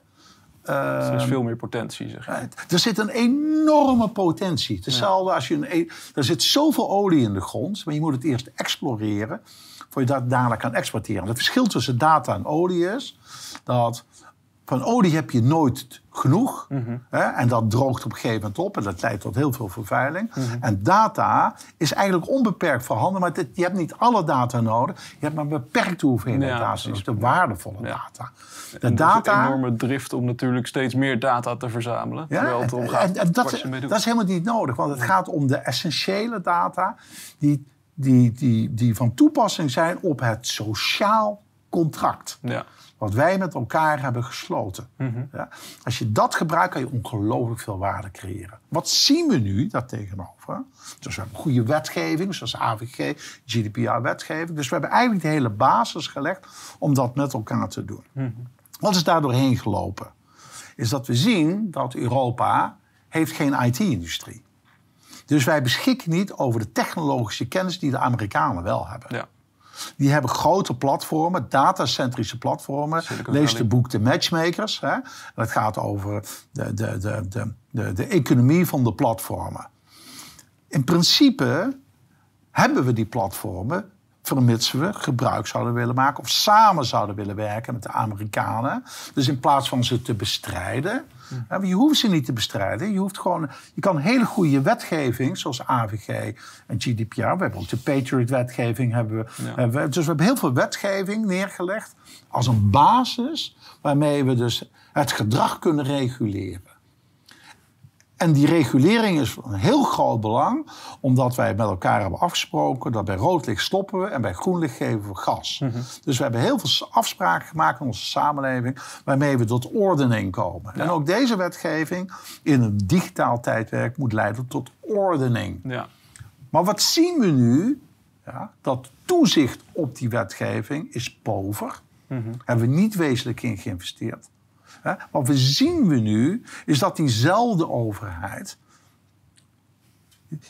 er is ehm, veel meer potentie, zeg je. Er zit een enorme potentie. Hetzelfde als je een... E- er zit zoveel olie in de grond, maar je moet het eerst exploreren... voor je dat daarna kan exporteren. Het verschil tussen data en olie is... dat van olie heb je nooit genoeg. Mhm. hè, en dat droogt op een gegeven moment op. En dat leidt tot heel veel vervuiling. Mhm. En data is eigenlijk onbeperkt voorhanden. Maar je hebt niet alle data nodig. Je hebt maar een beperkte hoeveelheid ja, data. Dus de waardevolle data. De en data, een enorme drift om natuurlijk steeds meer data te verzamelen. Ja, het en, en dat, dat is helemaal niet nodig. Want het gaat om de essentiële data... die, die, die, die van toepassing zijn op het sociaal contract. Ja wat wij met elkaar hebben gesloten. Mhm. ja? Als je dat gebruikt, kan je ongelooflijk veel waarde creëren. Wat zien we nu daar tegenover? Dus we hebben goede wetgeving, zoals AVG, GDPR-wetgeving. Dus we hebben eigenlijk de hele basis gelegd om dat met elkaar te doen. Mhm. Wat is daar doorheen gelopen? Is dat we zien dat Europa heeft geen IT-industrie. Dus wij beschikken niet over de technologische kennis die de Amerikanen wel hebben. Ja. Die hebben grote platformen, datacentrische platformen. Lees het boek De Matchmakers. Hè? Dat gaat over de, de, de, de, de, de economie van de platformen. In principe hebben we die platformen vermits we gebruik zouden willen maken of samen zouden willen werken met de Amerikanen. Dus in plaats van ze te bestrijden, je hoeft ze niet te bestrijden. Je, hoeft gewoon, je kan hele goede wetgeving, zoals AVG en GDPR, we hebben ook de Patriot-wetgeving, hebben we, Ja. hebben we- dus we hebben heel veel wetgeving neergelegd als een basis waarmee we dus het gedrag kunnen reguleren. En die regulering is van heel groot belang, omdat wij met elkaar hebben afgesproken dat bij rood licht stoppen we en bij groen licht geven we gas. Dus we hebben heel veel afspraken gemaakt in onze samenleving waarmee we tot ordening komen. En ook deze wetgeving in een digitaal tijdperk moet leiden tot ordening. Ja. Maar wat zien we nu? Ja, dat toezicht op die wetgeving is pover. Hebben we niet wezenlijk in geïnvesteerd. Wat we zien we nu, is dat diezelfde overheid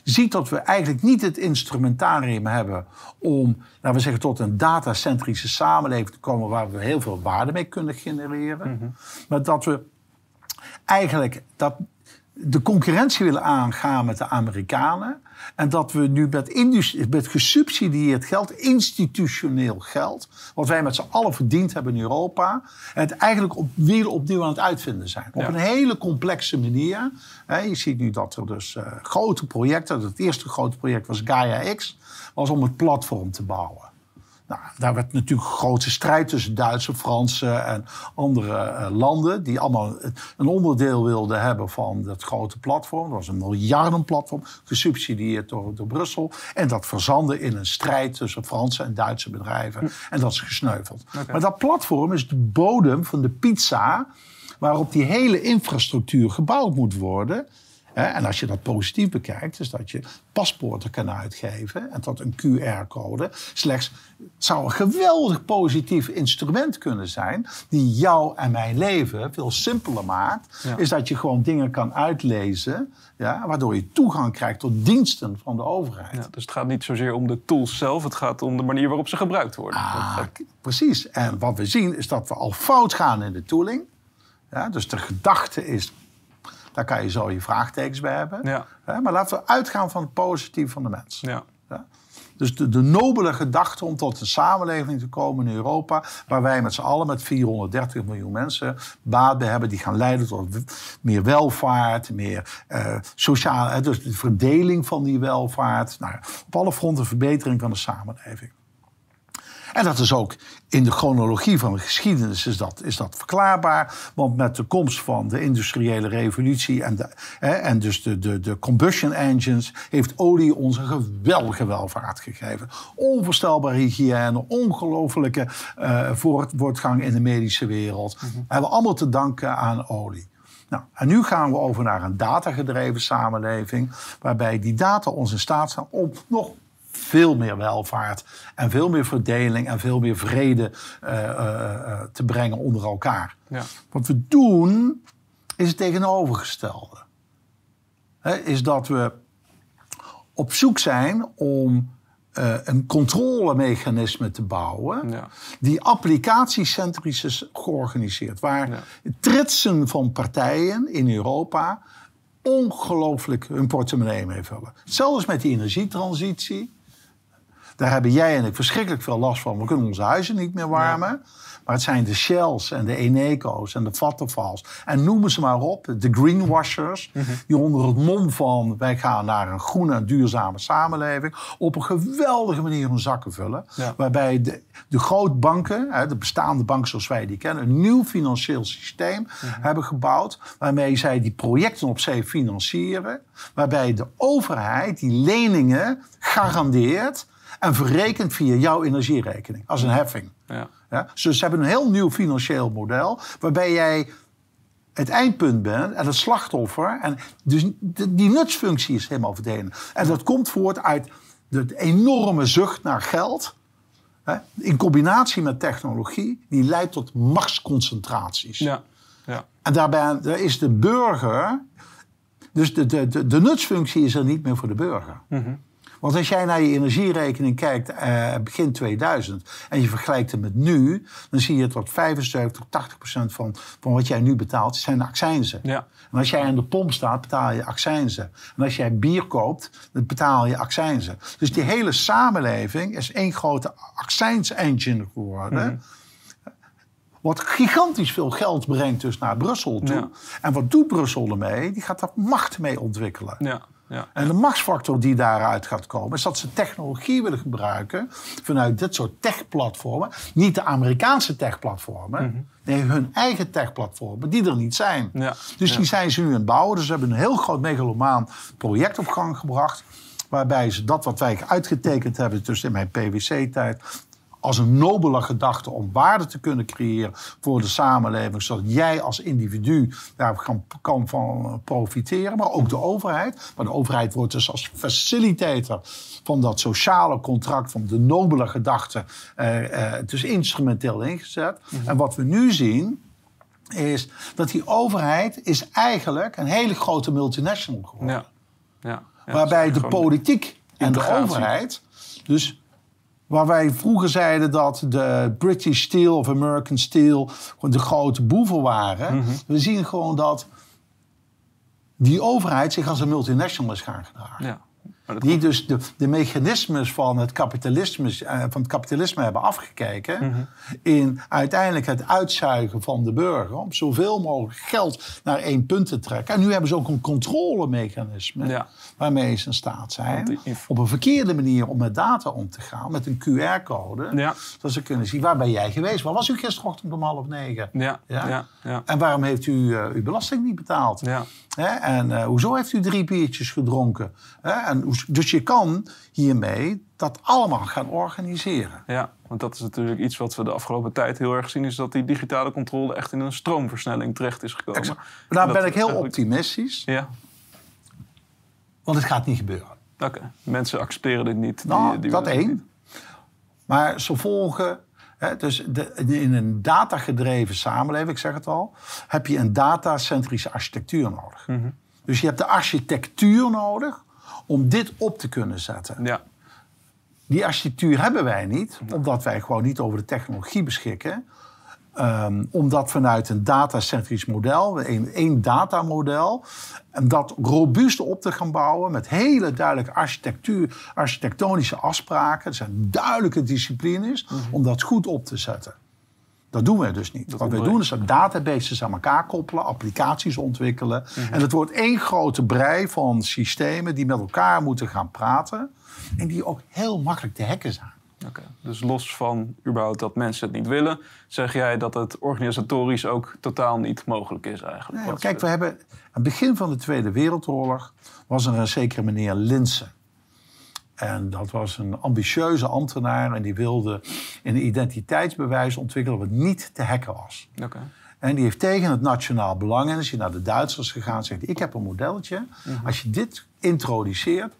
ziet dat we eigenlijk niet het instrumentarium hebben om, laten we zeggen, tot een datacentrische samenleving te komen waar we heel veel waarde mee kunnen genereren. Maar dat we eigenlijk dat de concurrentie willen aangaan met de Amerikanen. En dat we nu met, met gesubsidieerd geld, institutioneel geld, wat wij met z'n allen verdiend hebben in Europa, het eigenlijk op, weer opnieuw aan het uitvinden zijn. Op Ja. een hele complexe manier. Je ziet nu dat er dus eh, grote projecten, het eerste grote project was Gaia X, was om het platform te bouwen. Nou, daar werd natuurlijk een grote strijd tussen Duitse, Franse en andere eh, landen. die allemaal een onderdeel wilden hebben van dat grote platform. Dat was een miljardenplatform, gesubsidieerd door, door Brussel. En dat verzandde in een strijd tussen Franse en Duitse bedrijven. En dat is gesneuveld. Maar dat platform is de bodem van de pizza. waarop die hele infrastructuur gebouwd moet worden. En als je dat positief bekijkt, is dat je paspoorten kan uitgeven en dat een QR-code slechts zou een geweldig positief instrument kunnen zijn die jou en mijn leven veel simpeler maakt. Ja. Is dat je gewoon dingen kan uitlezen, ja, waardoor je toegang krijgt tot diensten van de overheid. Ja, dus het gaat niet zozeer om de tools zelf, het gaat om de manier waarop ze gebruikt worden. Ah, Dat- k- precies. En wat we zien is dat we al fout gaan in de tooling. Ja, dus de gedachte is, daar kan je zo je vraagtekens bij hebben. Ja. Maar laten we uitgaan van het positieve van de mens. ja. Ja? Dus de, de nobele gedachte om tot een samenleving te komen in Europa... waar wij met z'n allen, met 430 miljoen mensen, baat bij hebben... die gaan leiden tot meer welvaart, meer eh sociaal... hè, dus de verdeling van die welvaart. Nou, op alle fronten verbetering van de samenleving. En dat is ook in de chronologie van de geschiedenis is dat, is dat verklaarbaar. Want met de komst van de industriële revolutie en, de, hè, en dus de, de, de combustion engines... heeft olie ons een geweldige welvaart gegeven. Onvoorstelbare hygiëne, ongelofelijke eh, voort- voortgang in de medische wereld. Hebben we allemaal te danken aan olie. Nou, en nu gaan we over naar een datagedreven samenleving... waarbij die data ons in staat staan om nog veel meer welvaart en veel meer verdeling en veel meer vrede eh, eh, eh, te brengen onder elkaar. Ja. Wat we doen is het tegenovergestelde. Is dat we op zoek zijn om een controlemechanisme te bouwen Ja. die applicatiecentrisch is georganiseerd. Waar Ja. tritsen van partijen in Europa ongelooflijk hun portemonnee mee vullen. Hetzelfde is met die energietransitie. Daar hebben jij en ik verschrikkelijk veel last van. We kunnen onze huizen niet meer warmen. Maar het zijn de Shells en de Eneco's en de Vattenfalls. En noemen ze maar op, de greenwashers. Die onder het mom van wij gaan naar een groene en duurzame samenleving. op een geweldige manier hun zakken vullen. Ja. Waarbij de, de grootbanken, de bestaande banken zoals wij die kennen. een nieuw financieel systeem hebben gebouwd. Waarmee zij die projecten op zee financieren. Waarbij de overheid die leningen garandeert. En verrekent via jouw energierekening als een heffing. Ja. Ja? Dus ze hebben een heel nieuw financieel model waarbij jij het eindpunt bent en het slachtoffer. En dus die nutsfunctie is helemaal verdwenen. En dat komt voort uit de enorme zucht naar geld. Hè, in combinatie met technologie, die leidt tot machtsconcentraties. Ja. Ja. En daarbij daar is de burger. Dus de, de, de, de nutsfunctie is er niet meer voor de burger. Want als jij naar je energierekening kijkt eh, begin 2000 en je vergelijkt het met nu, dan zie je dat 75 tot 80 procent van, van wat jij nu betaalt zijn accijnzen. Ja. En als jij aan de pomp staat, betaal je accijnzen. En als jij bier koopt, dan betaal je accijnzen. Dus die hele samenleving is één grote accijns-engine geworden. Wat gigantisch veel geld brengt dus naar Brussel toe. Ja. En wat doet Brussel ermee? Die gaat daar macht mee ontwikkelen. Ja. Ja. En de machtsfactor die daaruit gaat komen, is dat ze technologie willen gebruiken vanuit dit soort techplatformen. Niet de Amerikaanse techplatformen, nee, hun eigen techplatformen, die er niet zijn. Ja. Dus Ja. die zijn ze nu aan het bouwen. Dus ze hebben een heel groot megalomaan project op gang gebracht. Waarbij ze dat wat wij uitgetekend hebben, dus in mijn PwC-tijd, als een nobele gedachte om waarde te kunnen creëren voor de samenleving, zodat jij als individu daar kan, kan van profiteren, maar ook de overheid. Maar de overheid wordt dus als facilitator van dat sociale contract, van de nobele gedachte, eh, eh, dus instrumenteel ingezet. En wat we nu zien, is dat die overheid is eigenlijk een hele grote multinational geworden. Ja. Ja. Ja, waarbij de politiek en de overheid, dus waar wij vroeger zeiden dat de British Steel of American Steel gewoon de grote boeven waren, Mhm. we zien gewoon dat die overheid zich als een multinational is gaan gedragen. Ja. Die dus de, de mechanismes van het, kapitalisme, eh, van het kapitalisme hebben afgekeken. Mhm. In uiteindelijk het uitzuigen van de burger. Om zoveel mogelijk geld naar één punt te trekken. En nu hebben ze ook een controlemechanisme. Ja. Waarmee ze in staat zijn. Op een verkeerde manier om met data om te gaan. Met een QR-code. Ja. Dat ze kunnen zien waar ben jij geweest. Waar was u gisterochtend om half negen? Ja. Ja? Ja. Ja. En waarom heeft u eh, uw belasting niet betaald? Ja. Hè? En eh, hoezo heeft u drie biertjes gedronken? Hè? En, dus je kan hiermee dat allemaal gaan organiseren. Ja, want dat is natuurlijk iets wat we de afgelopen tijd heel erg zien... is dat die digitale controle echt in een stroomversnelling terecht is gekomen. Exact. Daar Dat ben ik heel eigenlijk- optimistisch, Ja, want het gaat niet gebeuren. oké. Mensen accepteren dit niet. Die- Nou, die dat één. Maar ze volgen. Dus de, in een datagedreven samenleving, ik zeg het al, heb je een datacentrische architectuur nodig. Mhm. Dus je hebt de architectuur nodig om dit op te kunnen zetten. Ja, Die architectuur hebben wij niet, omdat wij gewoon niet over de technologie beschikken. Ehm, omdat vanuit een datacentrisch model, een, één datamodel, en dat robuust op te gaan bouwen met hele duidelijke architectuur, architectonische afspraken. Er zijn duidelijke disciplines om dat goed op te zetten. Dat doen wij dus niet. Wat wij doen is dat databases aan elkaar koppelen, applicaties ontwikkelen. En het wordt één grote brei van systemen die met elkaar moeten gaan praten. En die ook heel makkelijk te hacken zijn. Oké. Dus los van überhaupt dat mensen het niet willen... zeg jij dat het organisatorisch ook totaal niet mogelijk is eigenlijk. Nee, Wat- kijk, we hebben aan het begin van de Tweede Wereldoorlog was er een zekere meneer Linsen. En dat was een ambitieuze ambtenaar en die wilde een identiteitsbewijs ontwikkelen wat niet te hacken was. Oké. En die heeft tegen het nationaal belang en is hij naar de Duitsers gegaan en zegt: Ik heb een modelletje. Als je dit introduceert,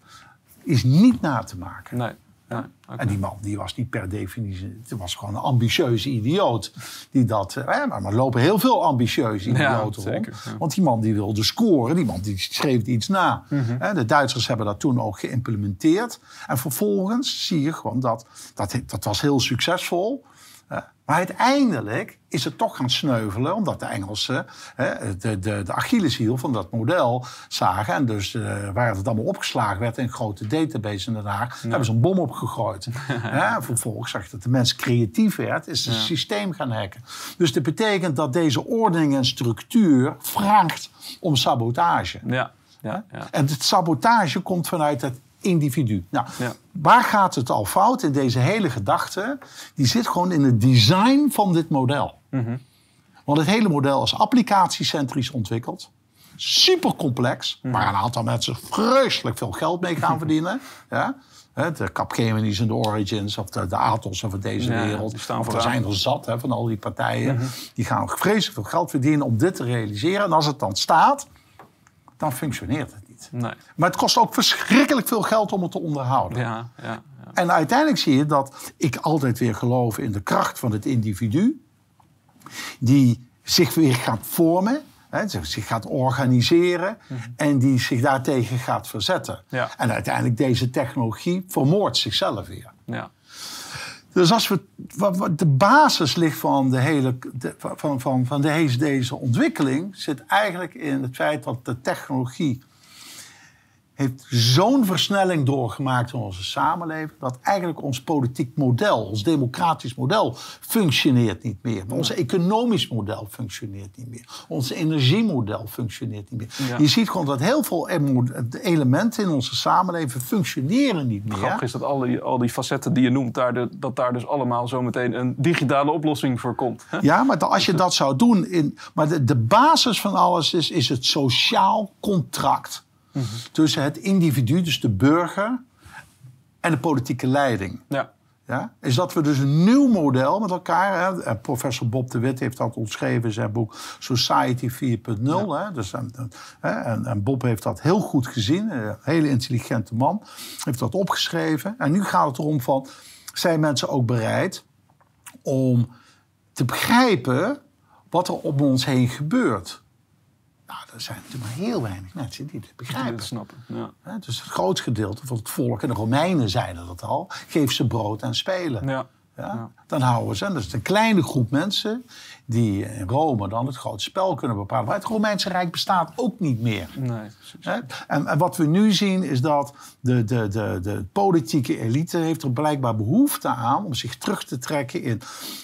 is niet na te maken. Nee. En die man die was niet per definitie, het was gewoon een ambitieuze idioot. Die dat, eh, maar er lopen heel veel ambitieuze Ja, idioten rond. ja. Want die man die wilde scoren, die man die schreef iets na. Mhm. De Duitsers hebben dat toen ook geïmplementeerd. En vervolgens zie je gewoon dat, dat, dat was heel succesvol. Maar uiteindelijk is het toch gaan sneuvelen, omdat de Engelsen hè, de, de, de Achilleshiel van dat model zagen. En dus eh, waar het allemaal opgeslagen werd in een grote database in Den Haag, hebben ze een bom opgegooid. En vervolgens zag je dat de mens creatief werd, is het systeem gaan hacken. Dus dat betekent dat deze ordening en structuur vraagt om sabotage. Ja. Ja. ja. En het sabotage komt vanuit het individu. Nou, Ja. waar gaat het al fout in deze hele gedachte? Die zit gewoon in het design van dit model. Mhm. Want het hele model is applicatiecentrisch ontwikkeld. Super complex, Mhm. waar een aantal mensen vreselijk veel geld mee gaan verdienen. Ja? De Capgemini's en de Origins of de, de Atos van deze Ja, wereld. die staan Of er. Mhm. zijn er zat hè, van al die partijen. Die gaan vreselijk veel geld verdienen om dit te realiseren. En als het dan staat, dan functioneert het niet. Nee. Maar het kost ook verschrikkelijk veel geld om het te onderhouden. Ja. Ja. ja. En uiteindelijk zie je dat ik altijd weer geloof in de kracht van het individu. Die zich weer gaat vormen hè, zich gaat organiseren en die zich daartegen gaat verzetten. En uiteindelijk deze technologie vermoordt zichzelf weer. Ja. Dus als we, wat, de basis ligt van, de hele, van, van, van deze, deze ontwikkeling, zit eigenlijk in het feit dat de technologie heeft zo'n versnelling doorgemaakt in onze samenleving, dat eigenlijk ons politiek model, ons democratisch model, functioneert niet meer. Ons economisch model functioneert niet meer. Ons energiemodel functioneert niet meer. Ja. Je ziet gewoon dat heel veel elementen in onze samenleving functioneren niet meer. Grappig is dat al die, al die facetten die je noemt, daar de, dat daar dus allemaal zometeen een digitale oplossing voor komt. hè? Ja, maar als je dat zou doen. In, maar de, de basis van alles is, is het sociaal contract. Tussen het individu, dus de burger, en de politieke leiding. Ja. Ja? Is dat we dus een nieuw model met elkaar. Hè? En Professor Bob de Wit heeft dat omschreven in zijn boek Society 4.0. hè? Dus, en Bob heeft dat heel goed gezien. Een hele intelligente man. Heeft dat opgeschreven. En nu gaat het erom van... Zijn mensen ook bereid om te begrijpen wat er om ons heen gebeurt? Nou, er zijn natuurlijk maar heel weinig mensen die dit begrijpen. dat snappen. Ja. Dus het grootste gedeelte van het volk, en de Romeinen zeiden dat al, geef ze brood en spelen. Ja. Ja? Ja. Dan houden ze, en dat is een kleine groep mensen die in Rome dan het grote spel kunnen bepalen. Maar het Romeinse Rijk bestaat ook niet meer. Nee? En, en wat we nu zien is dat de, de, de, de politieke elite heeft er blijkbaar behoefte aan om zich terug te trekken in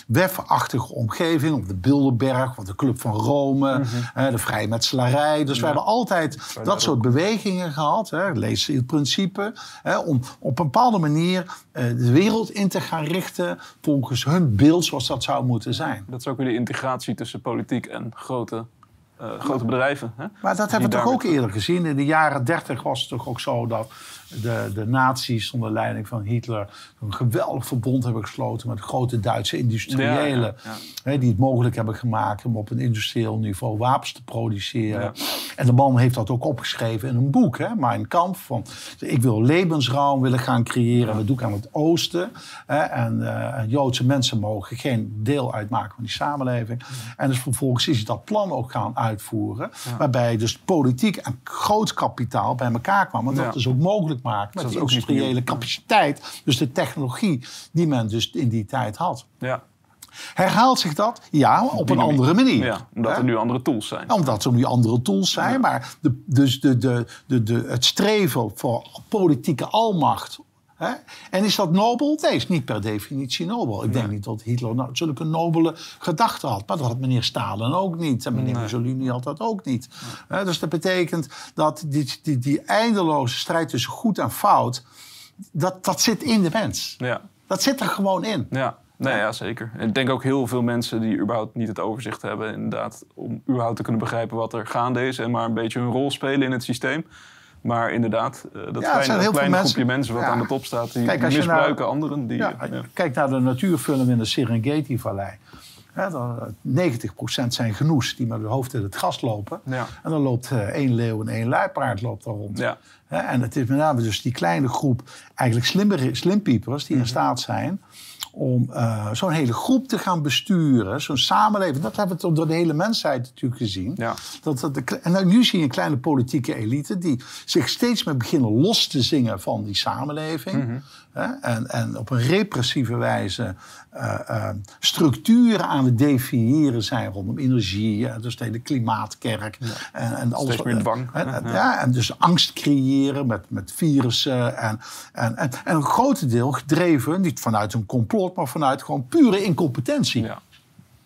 wefachtige omgeving, op de Bilderberg, of de Club van Rome, hè, de vrijmetselarij. Dus we hebben altijd dat soort bewegingen gehad, hè, lees het principe, hè, om op een bepaalde manier eh, de wereld in te gaan richten volgens hun beeld zoals dat zou moeten zijn. Dat is ook weer de integratie tussen politiek en grote, eh, grote bedrijven. Hè? Maar dat hebben we toch ook eerder gezien. In de jaren 30 was het toch ook zo dat de, de nazi's onder leiding van Hitler een geweldig verbond hebben gesloten met grote Duitse industriëlen. Ja, ja, Hè, die het mogelijk hebben gemaakt om op een industrieel niveau wapens te produceren. Ja. En de man heeft dat ook opgeschreven in een boek, hè, Mein Kampf. Van, ik wil levensruim willen gaan creëren. En dat doe ik aan het oosten. Hè, en, eh, en Joodse mensen mogen geen deel uitmaken van die samenleving. En dus vervolgens is hij dat plan ook gaan uitvoeren. Waarbij dus politiek en groot kapitaal bij elkaar kwam. En dat dus ook mogelijk maakt met dat de is ook niet industriële capaciteit. Dus de technologie die men dus in die tijd had. Ja. Herhaalt zich dat? Ja, op een Dynamiek. andere manier. ja, omdat er nu andere tools zijn. Omdat er nu andere tools zijn. Maar de, dus de, de, de, de, het streven voor politieke almacht. Hè? En is dat nobel? Nee, is niet per definitie nobel. Ik denk niet dat Hitler nou zulke nobele gedachten had. Maar dat had meneer Stalin ook niet. En meneer Mussolini had dat ook niet. Dus dat betekent dat die, die, die eindeloze strijd tussen goed en fout... Dat, dat zit in de mens. Ja. Dat zit er gewoon in. Ja, nee, ja, zeker. En ik denk ook heel veel mensen die überhaupt niet het overzicht hebben, inderdaad, om überhaupt te kunnen begrijpen wat er gaande is en maar een beetje hun rol spelen in het systeem. Maar inderdaad, eh, dat kleine, zijn heel kleine mensen- groepje mensen wat Ja. aan de top staat, die Kijk, misbruiken anderen. Die, Ja, ja. Kijk naar de natuurfilm in de Serengeti-vallei. Hè, dan, eh, 90% zijn genoes die met hun hoofd in het gras lopen. Ja. En dan loopt eh, één leeuw en één luipaard loopt daar rond. Ja. En het is met name dus die kleine groep eigenlijk slimpiepers die in staat zijn om eh, zo'n hele groep te gaan besturen. Zo'n samenleving. Dat hebben we door de hele mensheid natuurlijk gezien. Ja. Dat, dat de, en nu zie je een kleine politieke elite die zich steeds meer beginnen los te zingen van die samenleving. Hè? En, en op een repressieve wijze eh, eh, structuren aan het definiëren zijn rondom energie. eh, dus de hele klimaatkerk. En, en alles, Steeds meer wat- dwang. en- en- Ja. ja, en dus angst creëren met, met virussen. En, en, en, en een groot deel gedreven, niet vanuit een complot, maar vanuit gewoon pure incompetentie. Ja.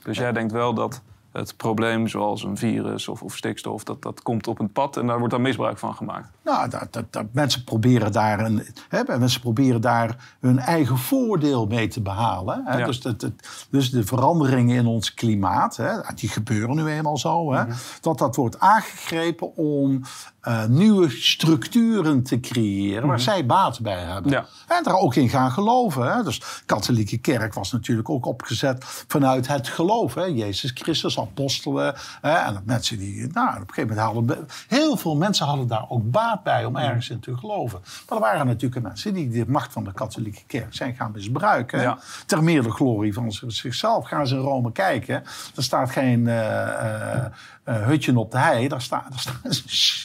Dus jij denkt wel dat het probleem zoals een virus of, of stikstof, dat, dat komt op een pad en daar wordt dan misbruik van gemaakt. Nou, dat, dat, dat, mensen, proberen daar een, hè, mensen proberen daar hun eigen voordeel mee te behalen. Hè? Ja. Dus, dat, dat- dus de veranderingen in ons klimaat, hè, die gebeuren nu eenmaal zo. Hè? Mhm. Dat dat wordt aangegrepen om eh, nieuwe structuren te creëren waar zij baat bij hebben. Mhm. Ja. En daar ook in gaan geloven. Hè? Dus de katholieke kerk was natuurlijk ook opgezet vanuit het geloof. Hè? Jezus Christus apostelen. Hè, en dat mensen die, nou, op een gegeven moment hadden... Heel veel mensen hadden daar ook baat bij om ergens in te geloven. Maar er waren natuurlijk mensen die de macht van de katholieke kerk zijn gaan misbruiken. Ja. Ter meerdere glorie van zichzelf. Gaan ze in Rome kijken. Er staat geen uh, uh, uh, hutje op de hei. Daar staat, daar staat een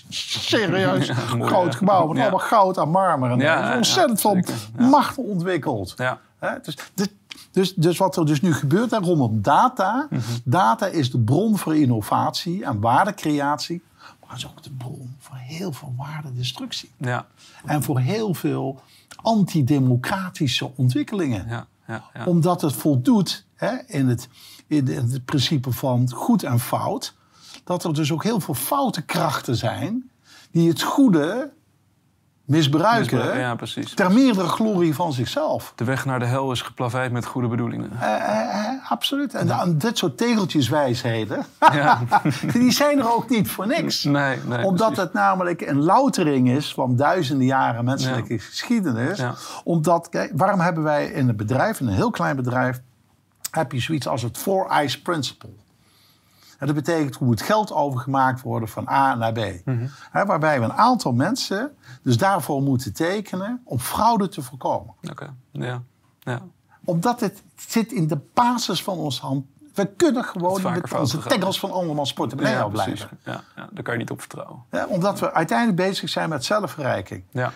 serieus Ja, mooi, groot ja. gebouw. Met Ja. allemaal goud en marmer. En er is ontzettend veel macht ontwikkeld. Hè, dus, dus, dus, dus wat er dus nu gebeurt hè, rondom data. Mhm. Data is de bron voor innovatie en waardecreatie. Maar het is ook de bron voor heel veel waardedestructie. Ja. En voor heel veel antidemocratische ontwikkelingen. Ja. Ja. Ja. Omdat het voldoet hè, in, het, in het principe van goed en fout. Dat er dus ook heel veel foute krachten zijn. Die het goede misbruiken. Misbruik- Ja, precies. Ter meerdere glorie van zichzelf. De weg naar de hel is geplaveid met goede bedoelingen. Eh, eh, eh, absoluut. En dit soort tegeltjeswijsheden, Ja. die zijn er ook niet voor niks. Nee, nee. Omdat precies. het namelijk een loutering is van duizenden jaren menselijke geschiedenis. Omdat, kijk, waarom hebben wij in een bedrijf, in een heel klein bedrijf, heb je zoiets als het Four Eyes Principle. En dat betekent hoe het geld overgemaakt wordt van A naar B. Mhm. Waarbij we een aantal mensen dus daarvoor moeten tekenen om fraude te voorkomen. Oké. Ja. Ja. Omdat het zit in de basis van ons hand. We kunnen gewoon met onze tengels van andermans portemonnee Ja, precies. Ja, ja, daar kan je niet op vertrouwen. Ja, omdat we uiteindelijk bezig zijn met zelfverrijking. Ja.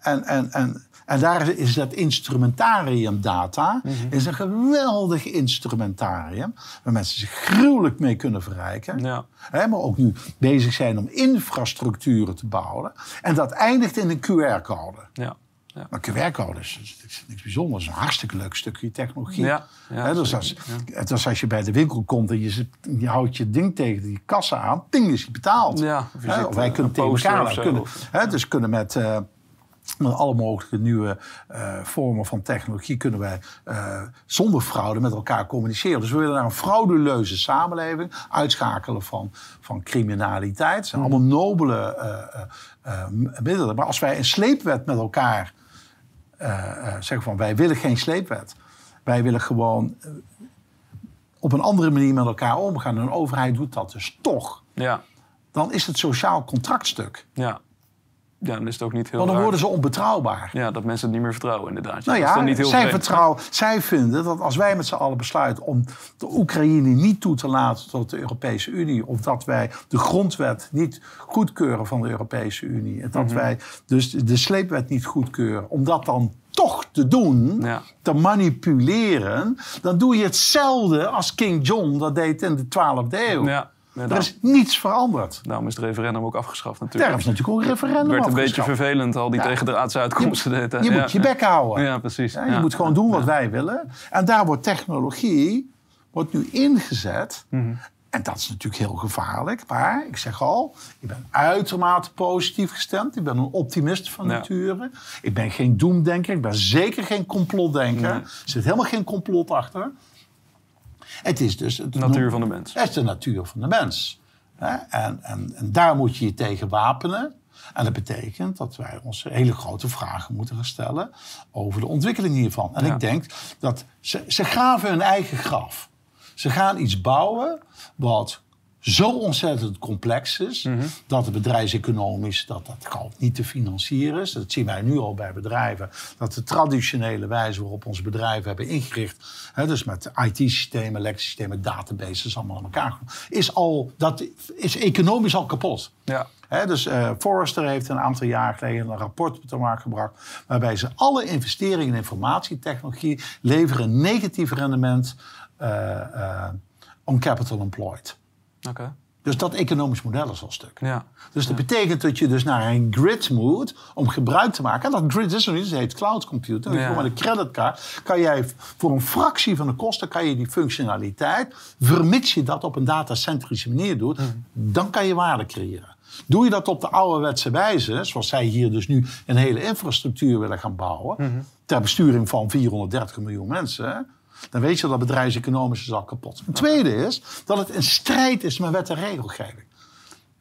En, en, en, en daar is dat instrumentarium data Mhm. is een geweldig instrumentarium... waar mensen zich gruwelijk mee kunnen verrijken. Ja. Hè, maar ook nu bezig zijn om infrastructuren te bouwen. En dat eindigt in een QR-code. Ja. Ja. Maar QR-code is, is niks, bijzonders. Een hartstikke leuk stukje technologie. Ja, dus als, het als je bij de winkel komt en je, zit- je houdt je ding tegen die kassa aan, ding is hij betaald. Ja, je ziet, of wij eh, kunnen tegen elkaar kunnen, hè, dus kunnen met, eh, met alle mogelijke nieuwe eh, vormen van technologie kunnen wij eh, zonder fraude met elkaar communiceren. Dus we willen naar een frauduleuze samenleving, uitschakelen van, van criminaliteit. Het zijn Mhm. allemaal nobele eh, middelen. Maar als wij een sleepwet met elkaar zeggen van wij willen geen sleepwet. Wij willen gewoon op een andere manier met elkaar omgaan. En een overheid doet dat dus toch. Ja. Dan is het sociaal contractstuk. Ja. Ja, dan is het ook niet heel Want dan raar. worden ze onbetrouwbaar. Ja, dat mensen het niet meer vertrouwen inderdaad. Nou dat is dan ja, niet heel zij, vertrouwen, zij vinden dat als wij met z'n allen besluiten om de Oekraïne niet toe te laten tot de Europese Unie, of dat wij de grondwet niet goedkeuren van de Europese Unie, en dat Mhm. wij dus de sleepwet niet goedkeuren, om dat dan toch te doen, Ja. te manipuleren, dan doe je hetzelfde als King John dat deed in de 12e eeuw. Ja, ja, Er is niets veranderd. daarom is het referendum ook afgeschaft natuurlijk. Daarom is natuurlijk ook een referendum Het werd een beetje afgeschaft. vervelend, al die Ja. tegendraadse uitkomsten. Je Ja, moet je bek houden. Ja, precies. Je moet gewoon doen wat wij willen. En daar wordt technologie wordt nu ingezet. Mhm. En dat is natuurlijk heel gevaarlijk. Maar ik zeg al, ik ben uitermate positief gestemd. Ik ben een optimist van nature. Ik ben geen doemdenker. Ik ben zeker geen complotdenker. Nee. Er zit helemaal geen complot achter. Het is dus... Het De natuur van de mens. het is de natuur van de mens. En, en, en daar moet je je tegen wapenen. En dat betekent dat wij ons hele grote vragen moeten gaan stellen over de ontwikkeling hiervan. En Ja. ik denk dat ze, ze graven hun eigen graf. Ze gaan iets bouwen wat zo ontzettend complex is... Mhm. dat het bedrijfseconomisch dat dat gewoon niet te financieren is. Dat zien wij nu al bij bedrijven. Dat de traditionele wijze waarop onze bedrijven hebben ingericht... Hè, dus met IT-systemen, leksystemen, databases, allemaal aan elkaar... Is al, dat is economisch al kapot. Ja. Dus eh, Forrester heeft een aantal jaar geleden een rapport te markt gebracht. waarbij ze alle investeringen in informatietechnologie leveren een negatief rendement eh, on capital employed. Dus dat economisch model is al stuk. Ja. Dus dat betekent dat je dus naar een grid moet om gebruik te maken. En dat grid is er niet, het heet cloud computing. Ja. Met een creditcard kan jij voor een fractie van de kosten kan je die functionaliteit, vermits je dat op een datacentrische manier doet, Mhm. dan kan je waarde creëren. Doe je dat op de ouderwetse wijze, zoals zij hier dus nu een hele infrastructuur willen gaan bouwen, Mhm. ter besturing van 430 miljoen mensen, dan weet je dat bedrijfseconomisch is al kapot. Het tweede is dat het in strijd is met wet en regelgeving.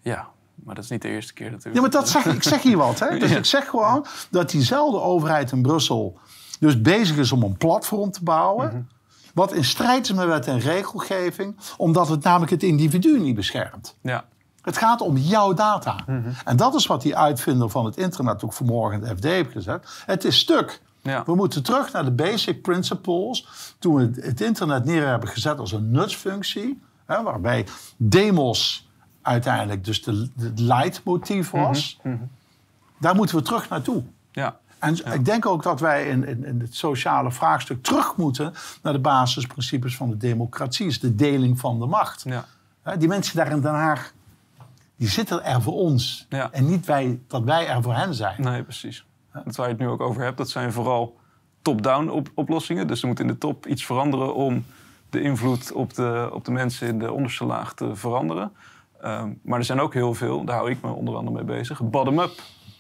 ja, maar dat is niet de eerste keer natuurlijk. Ja, maar dat zeg, ik zeg hier wat. Hè? Dus Ja. ik zeg gewoon dat diezelfde overheid in Brussel dus bezig is om een platform te bouwen. Wat in strijd is met wet en regelgeving, omdat het namelijk het individu niet beschermt. Ja. Het gaat om jouw data. En dat is wat die uitvinder van het internet ook vanmorgen in het FD heeft gezet. Het is stuk. Ja. We moeten terug naar de basic principles. Toen we het internet neer hebben gezet als een nutsfunctie. Hè, waarbij demos uiteindelijk dus de, de leidmotief was. Daar moeten we terug naartoe. Ja. En ik denk ook dat wij in, in, in het sociale vraagstuk terug moeten naar de basisprincipes van de democratie. is de deling van de macht. Ja. Hè, Die mensen daar in Den Haag, die zitten er voor ons. En niet wij, dat wij er voor hen zijn. Nee, precies. Dat waar je het nu ook over hebt, dat zijn vooral top-down op oplossingen. Dus er moet in de top iets veranderen om de invloed op de, op de mensen in de onderste laag te veranderen. Ehm, maar er zijn ook heel veel, daar hou ik me onder andere mee bezig, bottom-up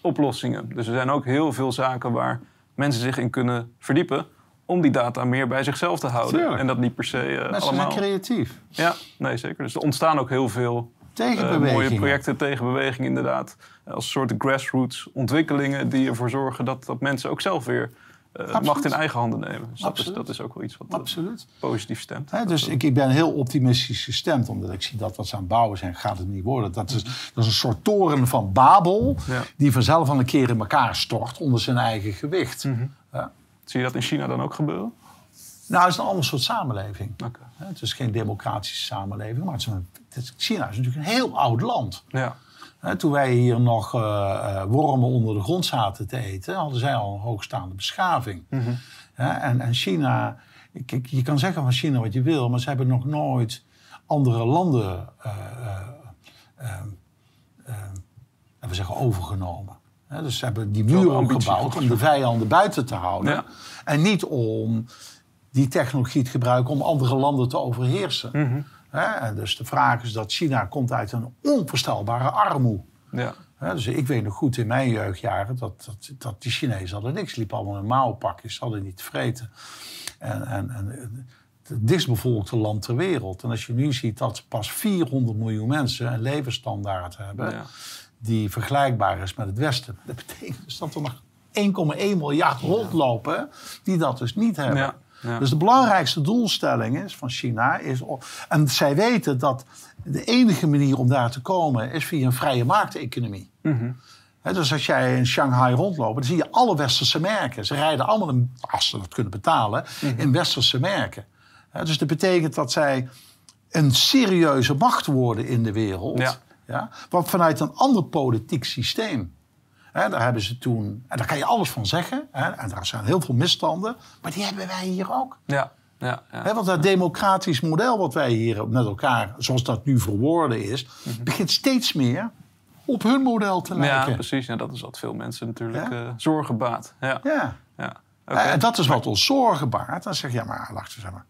oplossingen. Dus er zijn ook heel veel zaken waar mensen zich in kunnen verdiepen om die data meer bij zichzelf te houden. Tuurlijk. En dat niet per se eh, Mensen allemaal. zijn creatief. Ja, nee, zeker. Dus er ontstaan ook heel veel eh, Tegenbewegingen. mooie projecten tegen beweging inderdaad. Als soort grassroots ontwikkelingen die ervoor zorgen dat, dat mensen ook zelf weer eh, macht in eigen handen nemen. Dus dat is, Absoluut. dat is ook wel iets wat eh, Absoluut. positief stemt. Dus ik, ik ben heel optimistisch gestemd, omdat ik zie dat wat ze aan het bouwen zijn, gaat het niet worden. Dat is, dat is een soort toren van Babel, Ja. die vanzelf al een keer in elkaar stort onder zijn eigen gewicht. Ja. Zie je dat in China dan ook gebeuren? Nou, het is een ander soort samenleving. Hè, Het is geen democratische samenleving, maar het is een, het is- China is natuurlijk een heel oud land. Ja. Hè, Toen wij hier nog eh, eh, wormen onder de grond zaten te eten, hadden zij al een hoogstaande beschaving. Hè, en, en China, kijk, je kan zeggen van China wat je wil, maar ze hebben nog nooit andere landen, eh, eh, eh, eh, we zeggen, overgenomen. Dus ze hebben die opgebouwd goed om de vijanden buiten te houden. Ja. En niet om die technologie te gebruiken om andere landen te overheersen. Mhm. Hè, en dus de vraag is dat China komt uit een onvoorstelbare armoede. Ja. Hè, dus ik weet nog goed in mijn jeugdjaren dat, dat, dat die Chinezen hadden niks. Liepen allemaal in mouwpakjes, ze hadden niet te vreten. En, en, en het dichtstbevolkte land ter wereld. En als je nu ziet dat pas 400 miljoen mensen een levensstandaard hebben... Ja. die vergelijkbaar is met het Westen. Dat betekent dus dat er nog 1,1 miljard rondlopen die dat dus niet hebben. Ja, ja. Dus de belangrijkste doelstelling is van China is. En zij weten dat de enige manier om daar te komen is via een vrije markteconomie. Hè, dus als jij in Shanghai rondloopt, dan zie je alle westerse merken. Ze rijden allemaal, in, als ze dat kunnen betalen, in westerse merken. Dus dat betekent dat zij een serieuze macht worden in de wereld. Ja. Ja, wat vanuit een ander politiek systeem. Daar hebben ze toen, en daar kan je alles van zeggen. Hè, en daar zijn heel veel misstanden. Maar die hebben wij hier ook. Ja. Ja. Ja. Want dat democratisch model wat wij hier met elkaar, zoals dat nu verwoorden is, begint steeds meer op hun model te Mhm. Ja, lijken. precies. En dat is wat veel mensen natuurlijk Ja. eh, zorgen baat. Ja. Ja. Ja. En dat is wat ons zorgen baart. Dan zeg je, ja, maar wacht eens even.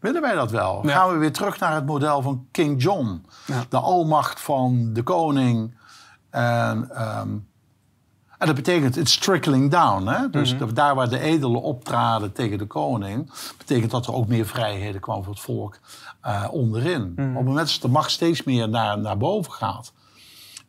Willen wij dat wel? Ja. Gaan we weer terug naar het model van King John? Ja. De almacht van de koning. En, ehm, en dat betekent, it's trickling down. Hè? Dus Mhm. daar waar de edelen optraden tegen de koning... betekent dat er ook meer vrijheden kwam voor het volk eh, onderin. Mhm. Op het moment dat de macht steeds meer naar, naar boven gaat...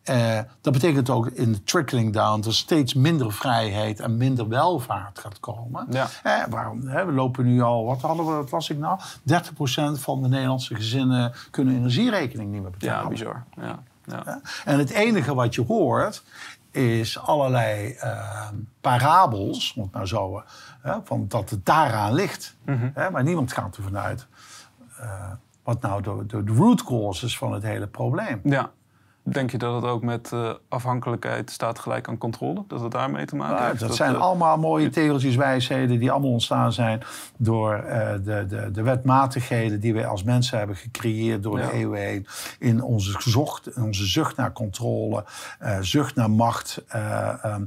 Eh, dat betekent ook in de trickling down dat er steeds minder vrijheid en minder welvaart gaat komen. Ja. Eh, waarom, hè, we lopen nu al, wat hadden we, wat las ik nou? 30% van de Nederlandse gezinnen kunnen energierekening niet meer betalen. ja, bizar. Ja. Ja. En het enige wat je hoort is allerlei eh, parabels, om het nou zo, eh, van dat het daaraan ligt. Mhm. Hè, maar niemand gaat ervan uit eh, wat nou de, de, root cause is van het hele probleem. Ja. Denk je dat het ook met eh, afhankelijkheid staat gelijk aan controle? Dat het daarmee te maken Ja, heeft? dat zijn eh, allemaal mooie tegeltjes wijsheden die allemaal ontstaan zijn door eh, de, de, de wetmatigheden die wij als mensen hebben gecreëerd door Ja. de eeuwen heen. In onze, zocht, in onze zucht naar controle, eh, zucht naar macht. eh, ehm,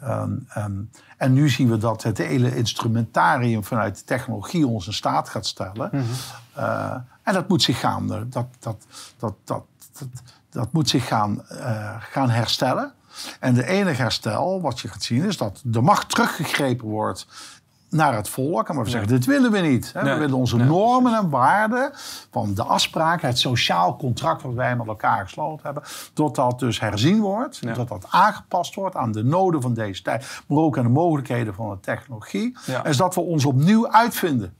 ehm, ehm, en nu zien we dat het hele instrumentarium vanuit de technologie ons in staat gaat stellen. Eh, en dat moet zich gaan, dat, dat, dat, dat, dat, dat moet zich gaan, eh, gaan herstellen. En de enige herstel wat je gaat zien is dat de macht teruggegrepen wordt naar het volk. En we zeggen, dit willen we niet. Hè. Nee, We willen onze nee, normen en waarden van de afspraken, het sociaal contract wat wij met elkaar gesloten hebben, tot dat dus herzien wordt, dat dat aangepast wordt aan de noden van deze tijd, maar ook aan de mogelijkheden van de technologie. Ja. En dat we ons opnieuw uitvinden.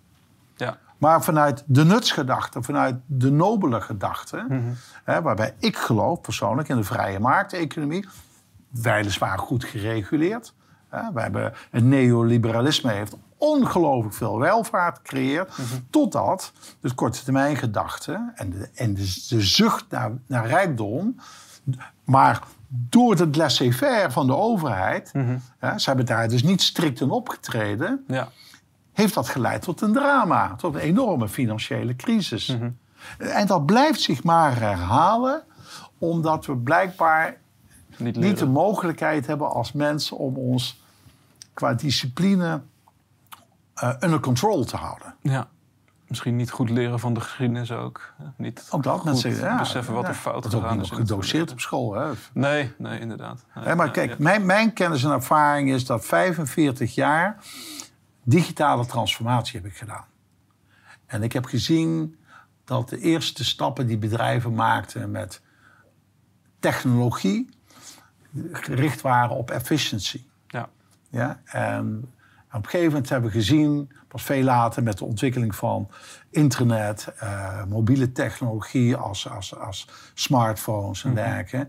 Ja. Maar vanuit de nutsgedachte, vanuit de nobele gedachte, hè, waarbij ik geloof persoonlijk in de vrije markteconomie, weliswaar goed gereguleerd. Hè, we hebben, het neoliberalisme heeft ongelooflijk veel welvaart gecreëerd, totdat de korte termijn gedachte en de, en de, de zucht naar, naar rijkdom, maar door het laissez-faire van de overheid, hè, ze hebben daar dus niet strikt in opgetreden, Ja. Heeft dat geleid tot een drama, tot een enorme financiële crisis. En dat blijft zich maar herhalen, omdat we blijkbaar Niet, niet de mogelijkheid hebben als mensen om ons qua discipline eh, under control te houden. Ja. Misschien niet goed leren van de geschiedenis ook. Niet Ook dat mensen ja, beseffen wat ja, er fout dat is ook niet is. gedoseerd op school. Hè. Nee, nee, inderdaad. Nee, maar kijk, ja. mijn, mijn kennis en ervaring is dat 45 jaar digitale transformatie heb ik gedaan. En ik heb gezien dat de eerste stappen die bedrijven maakten met technologie gericht waren op efficiency. Ja. Ja? En op een gegeven moment hebben we gezien, pas veel later met de ontwikkeling van internet, eh, mobiele technologie als, als, als smartphones en dergelijke.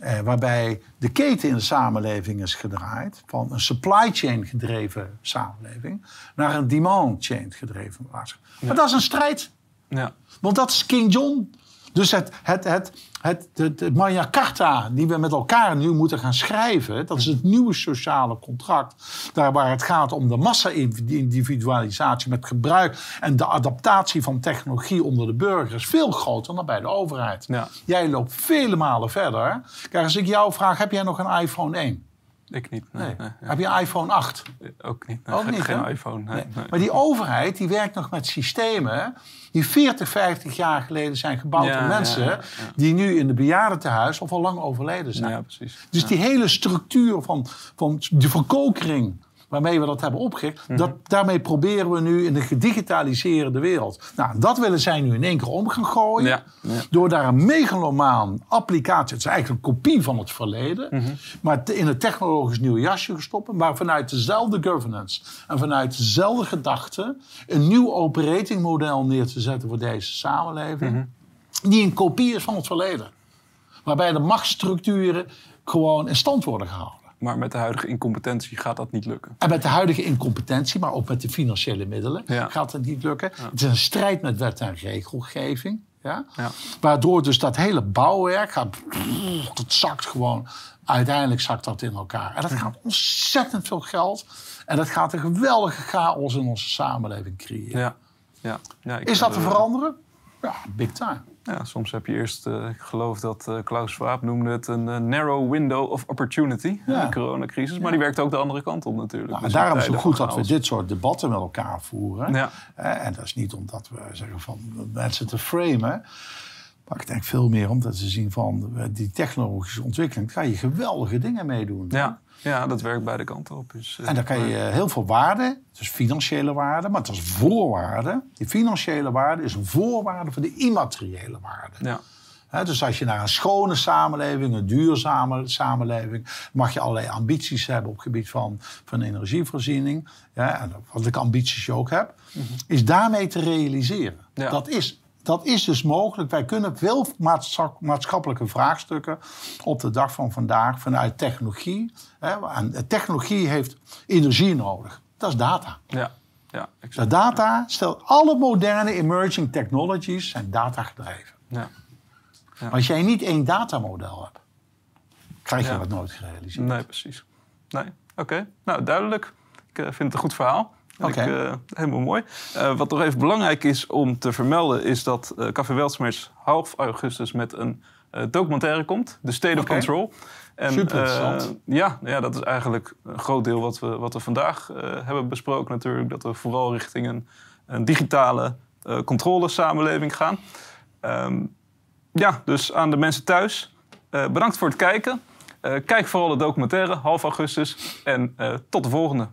eh, waarbij de keten in de samenleving is gedraaid van een supply chain gedreven samenleving naar een demand chain gedreven maatschappij. Maar dat is een strijd. Ja. Want dat is King John. Dus het, het, het, het, het, het Magna Carta die we met elkaar nu moeten gaan schrijven... dat is het nieuwe sociale contract. Daar waar het gaat om de massa-individualisatie met gebruik... en de adaptatie van technologie onder de burgers... veel groter dan bij de overheid. Ja. Jij loopt vele malen verder. Kijk, als ik jou vraag, heb jij nog een iPhone 1? Ik niet. Nee. Heb je een iPhone 8? Ook niet. Nee, Ook geen, niet, geen hè? iPhone. Nee. Maar die overheid die werkt nog met systemen die 40, 50 jaar geleden zijn gebouwd Ja, door mensen ja, ja, ja. die nu in de bejaardentehuis of al lang overleden zijn. Ja, precies. Dus die hele structuur van, van de verkokering waarmee we dat hebben opgericht, Mhm. dat, daarmee proberen we nu in de gedigitaliseerde wereld. Nou, dat willen zij nu in één keer om gaan gooien. Ja, ja. Door daar een megalomaan applicatie, het is eigenlijk een kopie van het verleden, Mhm. maar in een technologisch nieuw jasje gestopt, maar vanuit dezelfde governance en vanuit dezelfde gedachte een nieuw operating model neer te zetten voor deze samenleving, Mhm. die een kopie is van het verleden. Waarbij de machtsstructuren gewoon in stand worden gehouden. Maar met de huidige incompetentie gaat dat niet lukken. En met de huidige incompetentie, maar ook met de financiële middelen, Ja. gaat het niet lukken. Het is een strijd met wet en regelgeving. Ja? Waardoor dus dat hele bouwwerk gaat. Dat zakt gewoon. Uiteindelijk zakt dat in elkaar. En dat gaat ontzettend veel geld. En dat gaat een geweldige chaos in onze samenleving creëren. Ja. Ja. Ja, ik Is dat te veranderen? Ja, big time. Ja, soms heb je eerst, eh, ik geloof dat eh, Klaus Schwab noemde het een eh, narrow window of opportunity, Ja. de coronacrisis. Maar die werkt ook de andere kant op natuurlijk. Nou, Dus daarom is het goed dat we dit soort debatten met elkaar voeren. Ja. En dat is niet omdat we zeggen van mensen te framen. Maar ik denk veel meer omdat ze zien van die technologische ontwikkeling. Daar kan je geweldige dingen mee doen. Ja, ja, dat werkt beide kanten op. Dus, eh, En dan kan je eh, heel veel waarde, dus financiële waarde, maar het is voorwaarde. Die financiële waarde is een voorwaarde voor de immateriële waarde. Ja, dus als je naar een schone samenleving, een duurzame samenleving, mag je allerlei ambities hebben op het gebied van, van energievoorziening. Ja, en wat ik ambities ook heb, is daarmee te realiseren. Ja. Dat, is, dat is dus mogelijk. Wij kunnen veel maatschap- maatschappelijke vraagstukken op de dag van vandaag vanuit technologie. Hè, en technologie heeft energie nodig. Dat is data. ja, ja, De exact. data, stel alle moderne emerging technologies zijn data gedreven. Ja. Maar als jij niet één datamodel hebt, krijg je Ja. dat nooit gerealiseerd. Nee, precies. Nee, oké. Nou, duidelijk. Ik eh, vind het een goed verhaal. Ik, eh, helemaal mooi. Eh, wat nog even belangrijk is om te vermelden... is dat eh Café Weltsmers half augustus met een documentaire komt. The State of. Control. En, Super interessant. ja, ja, dat is eigenlijk een groot deel wat we, wat we vandaag hebben besproken natuurlijk. Dat we vooral richting een, een digitale controlesamenleving gaan. Ehm, ja, dus aan de mensen thuis, bedankt voor het kijken. Kijk vooral de documentaire, half augustus. En tot de volgende.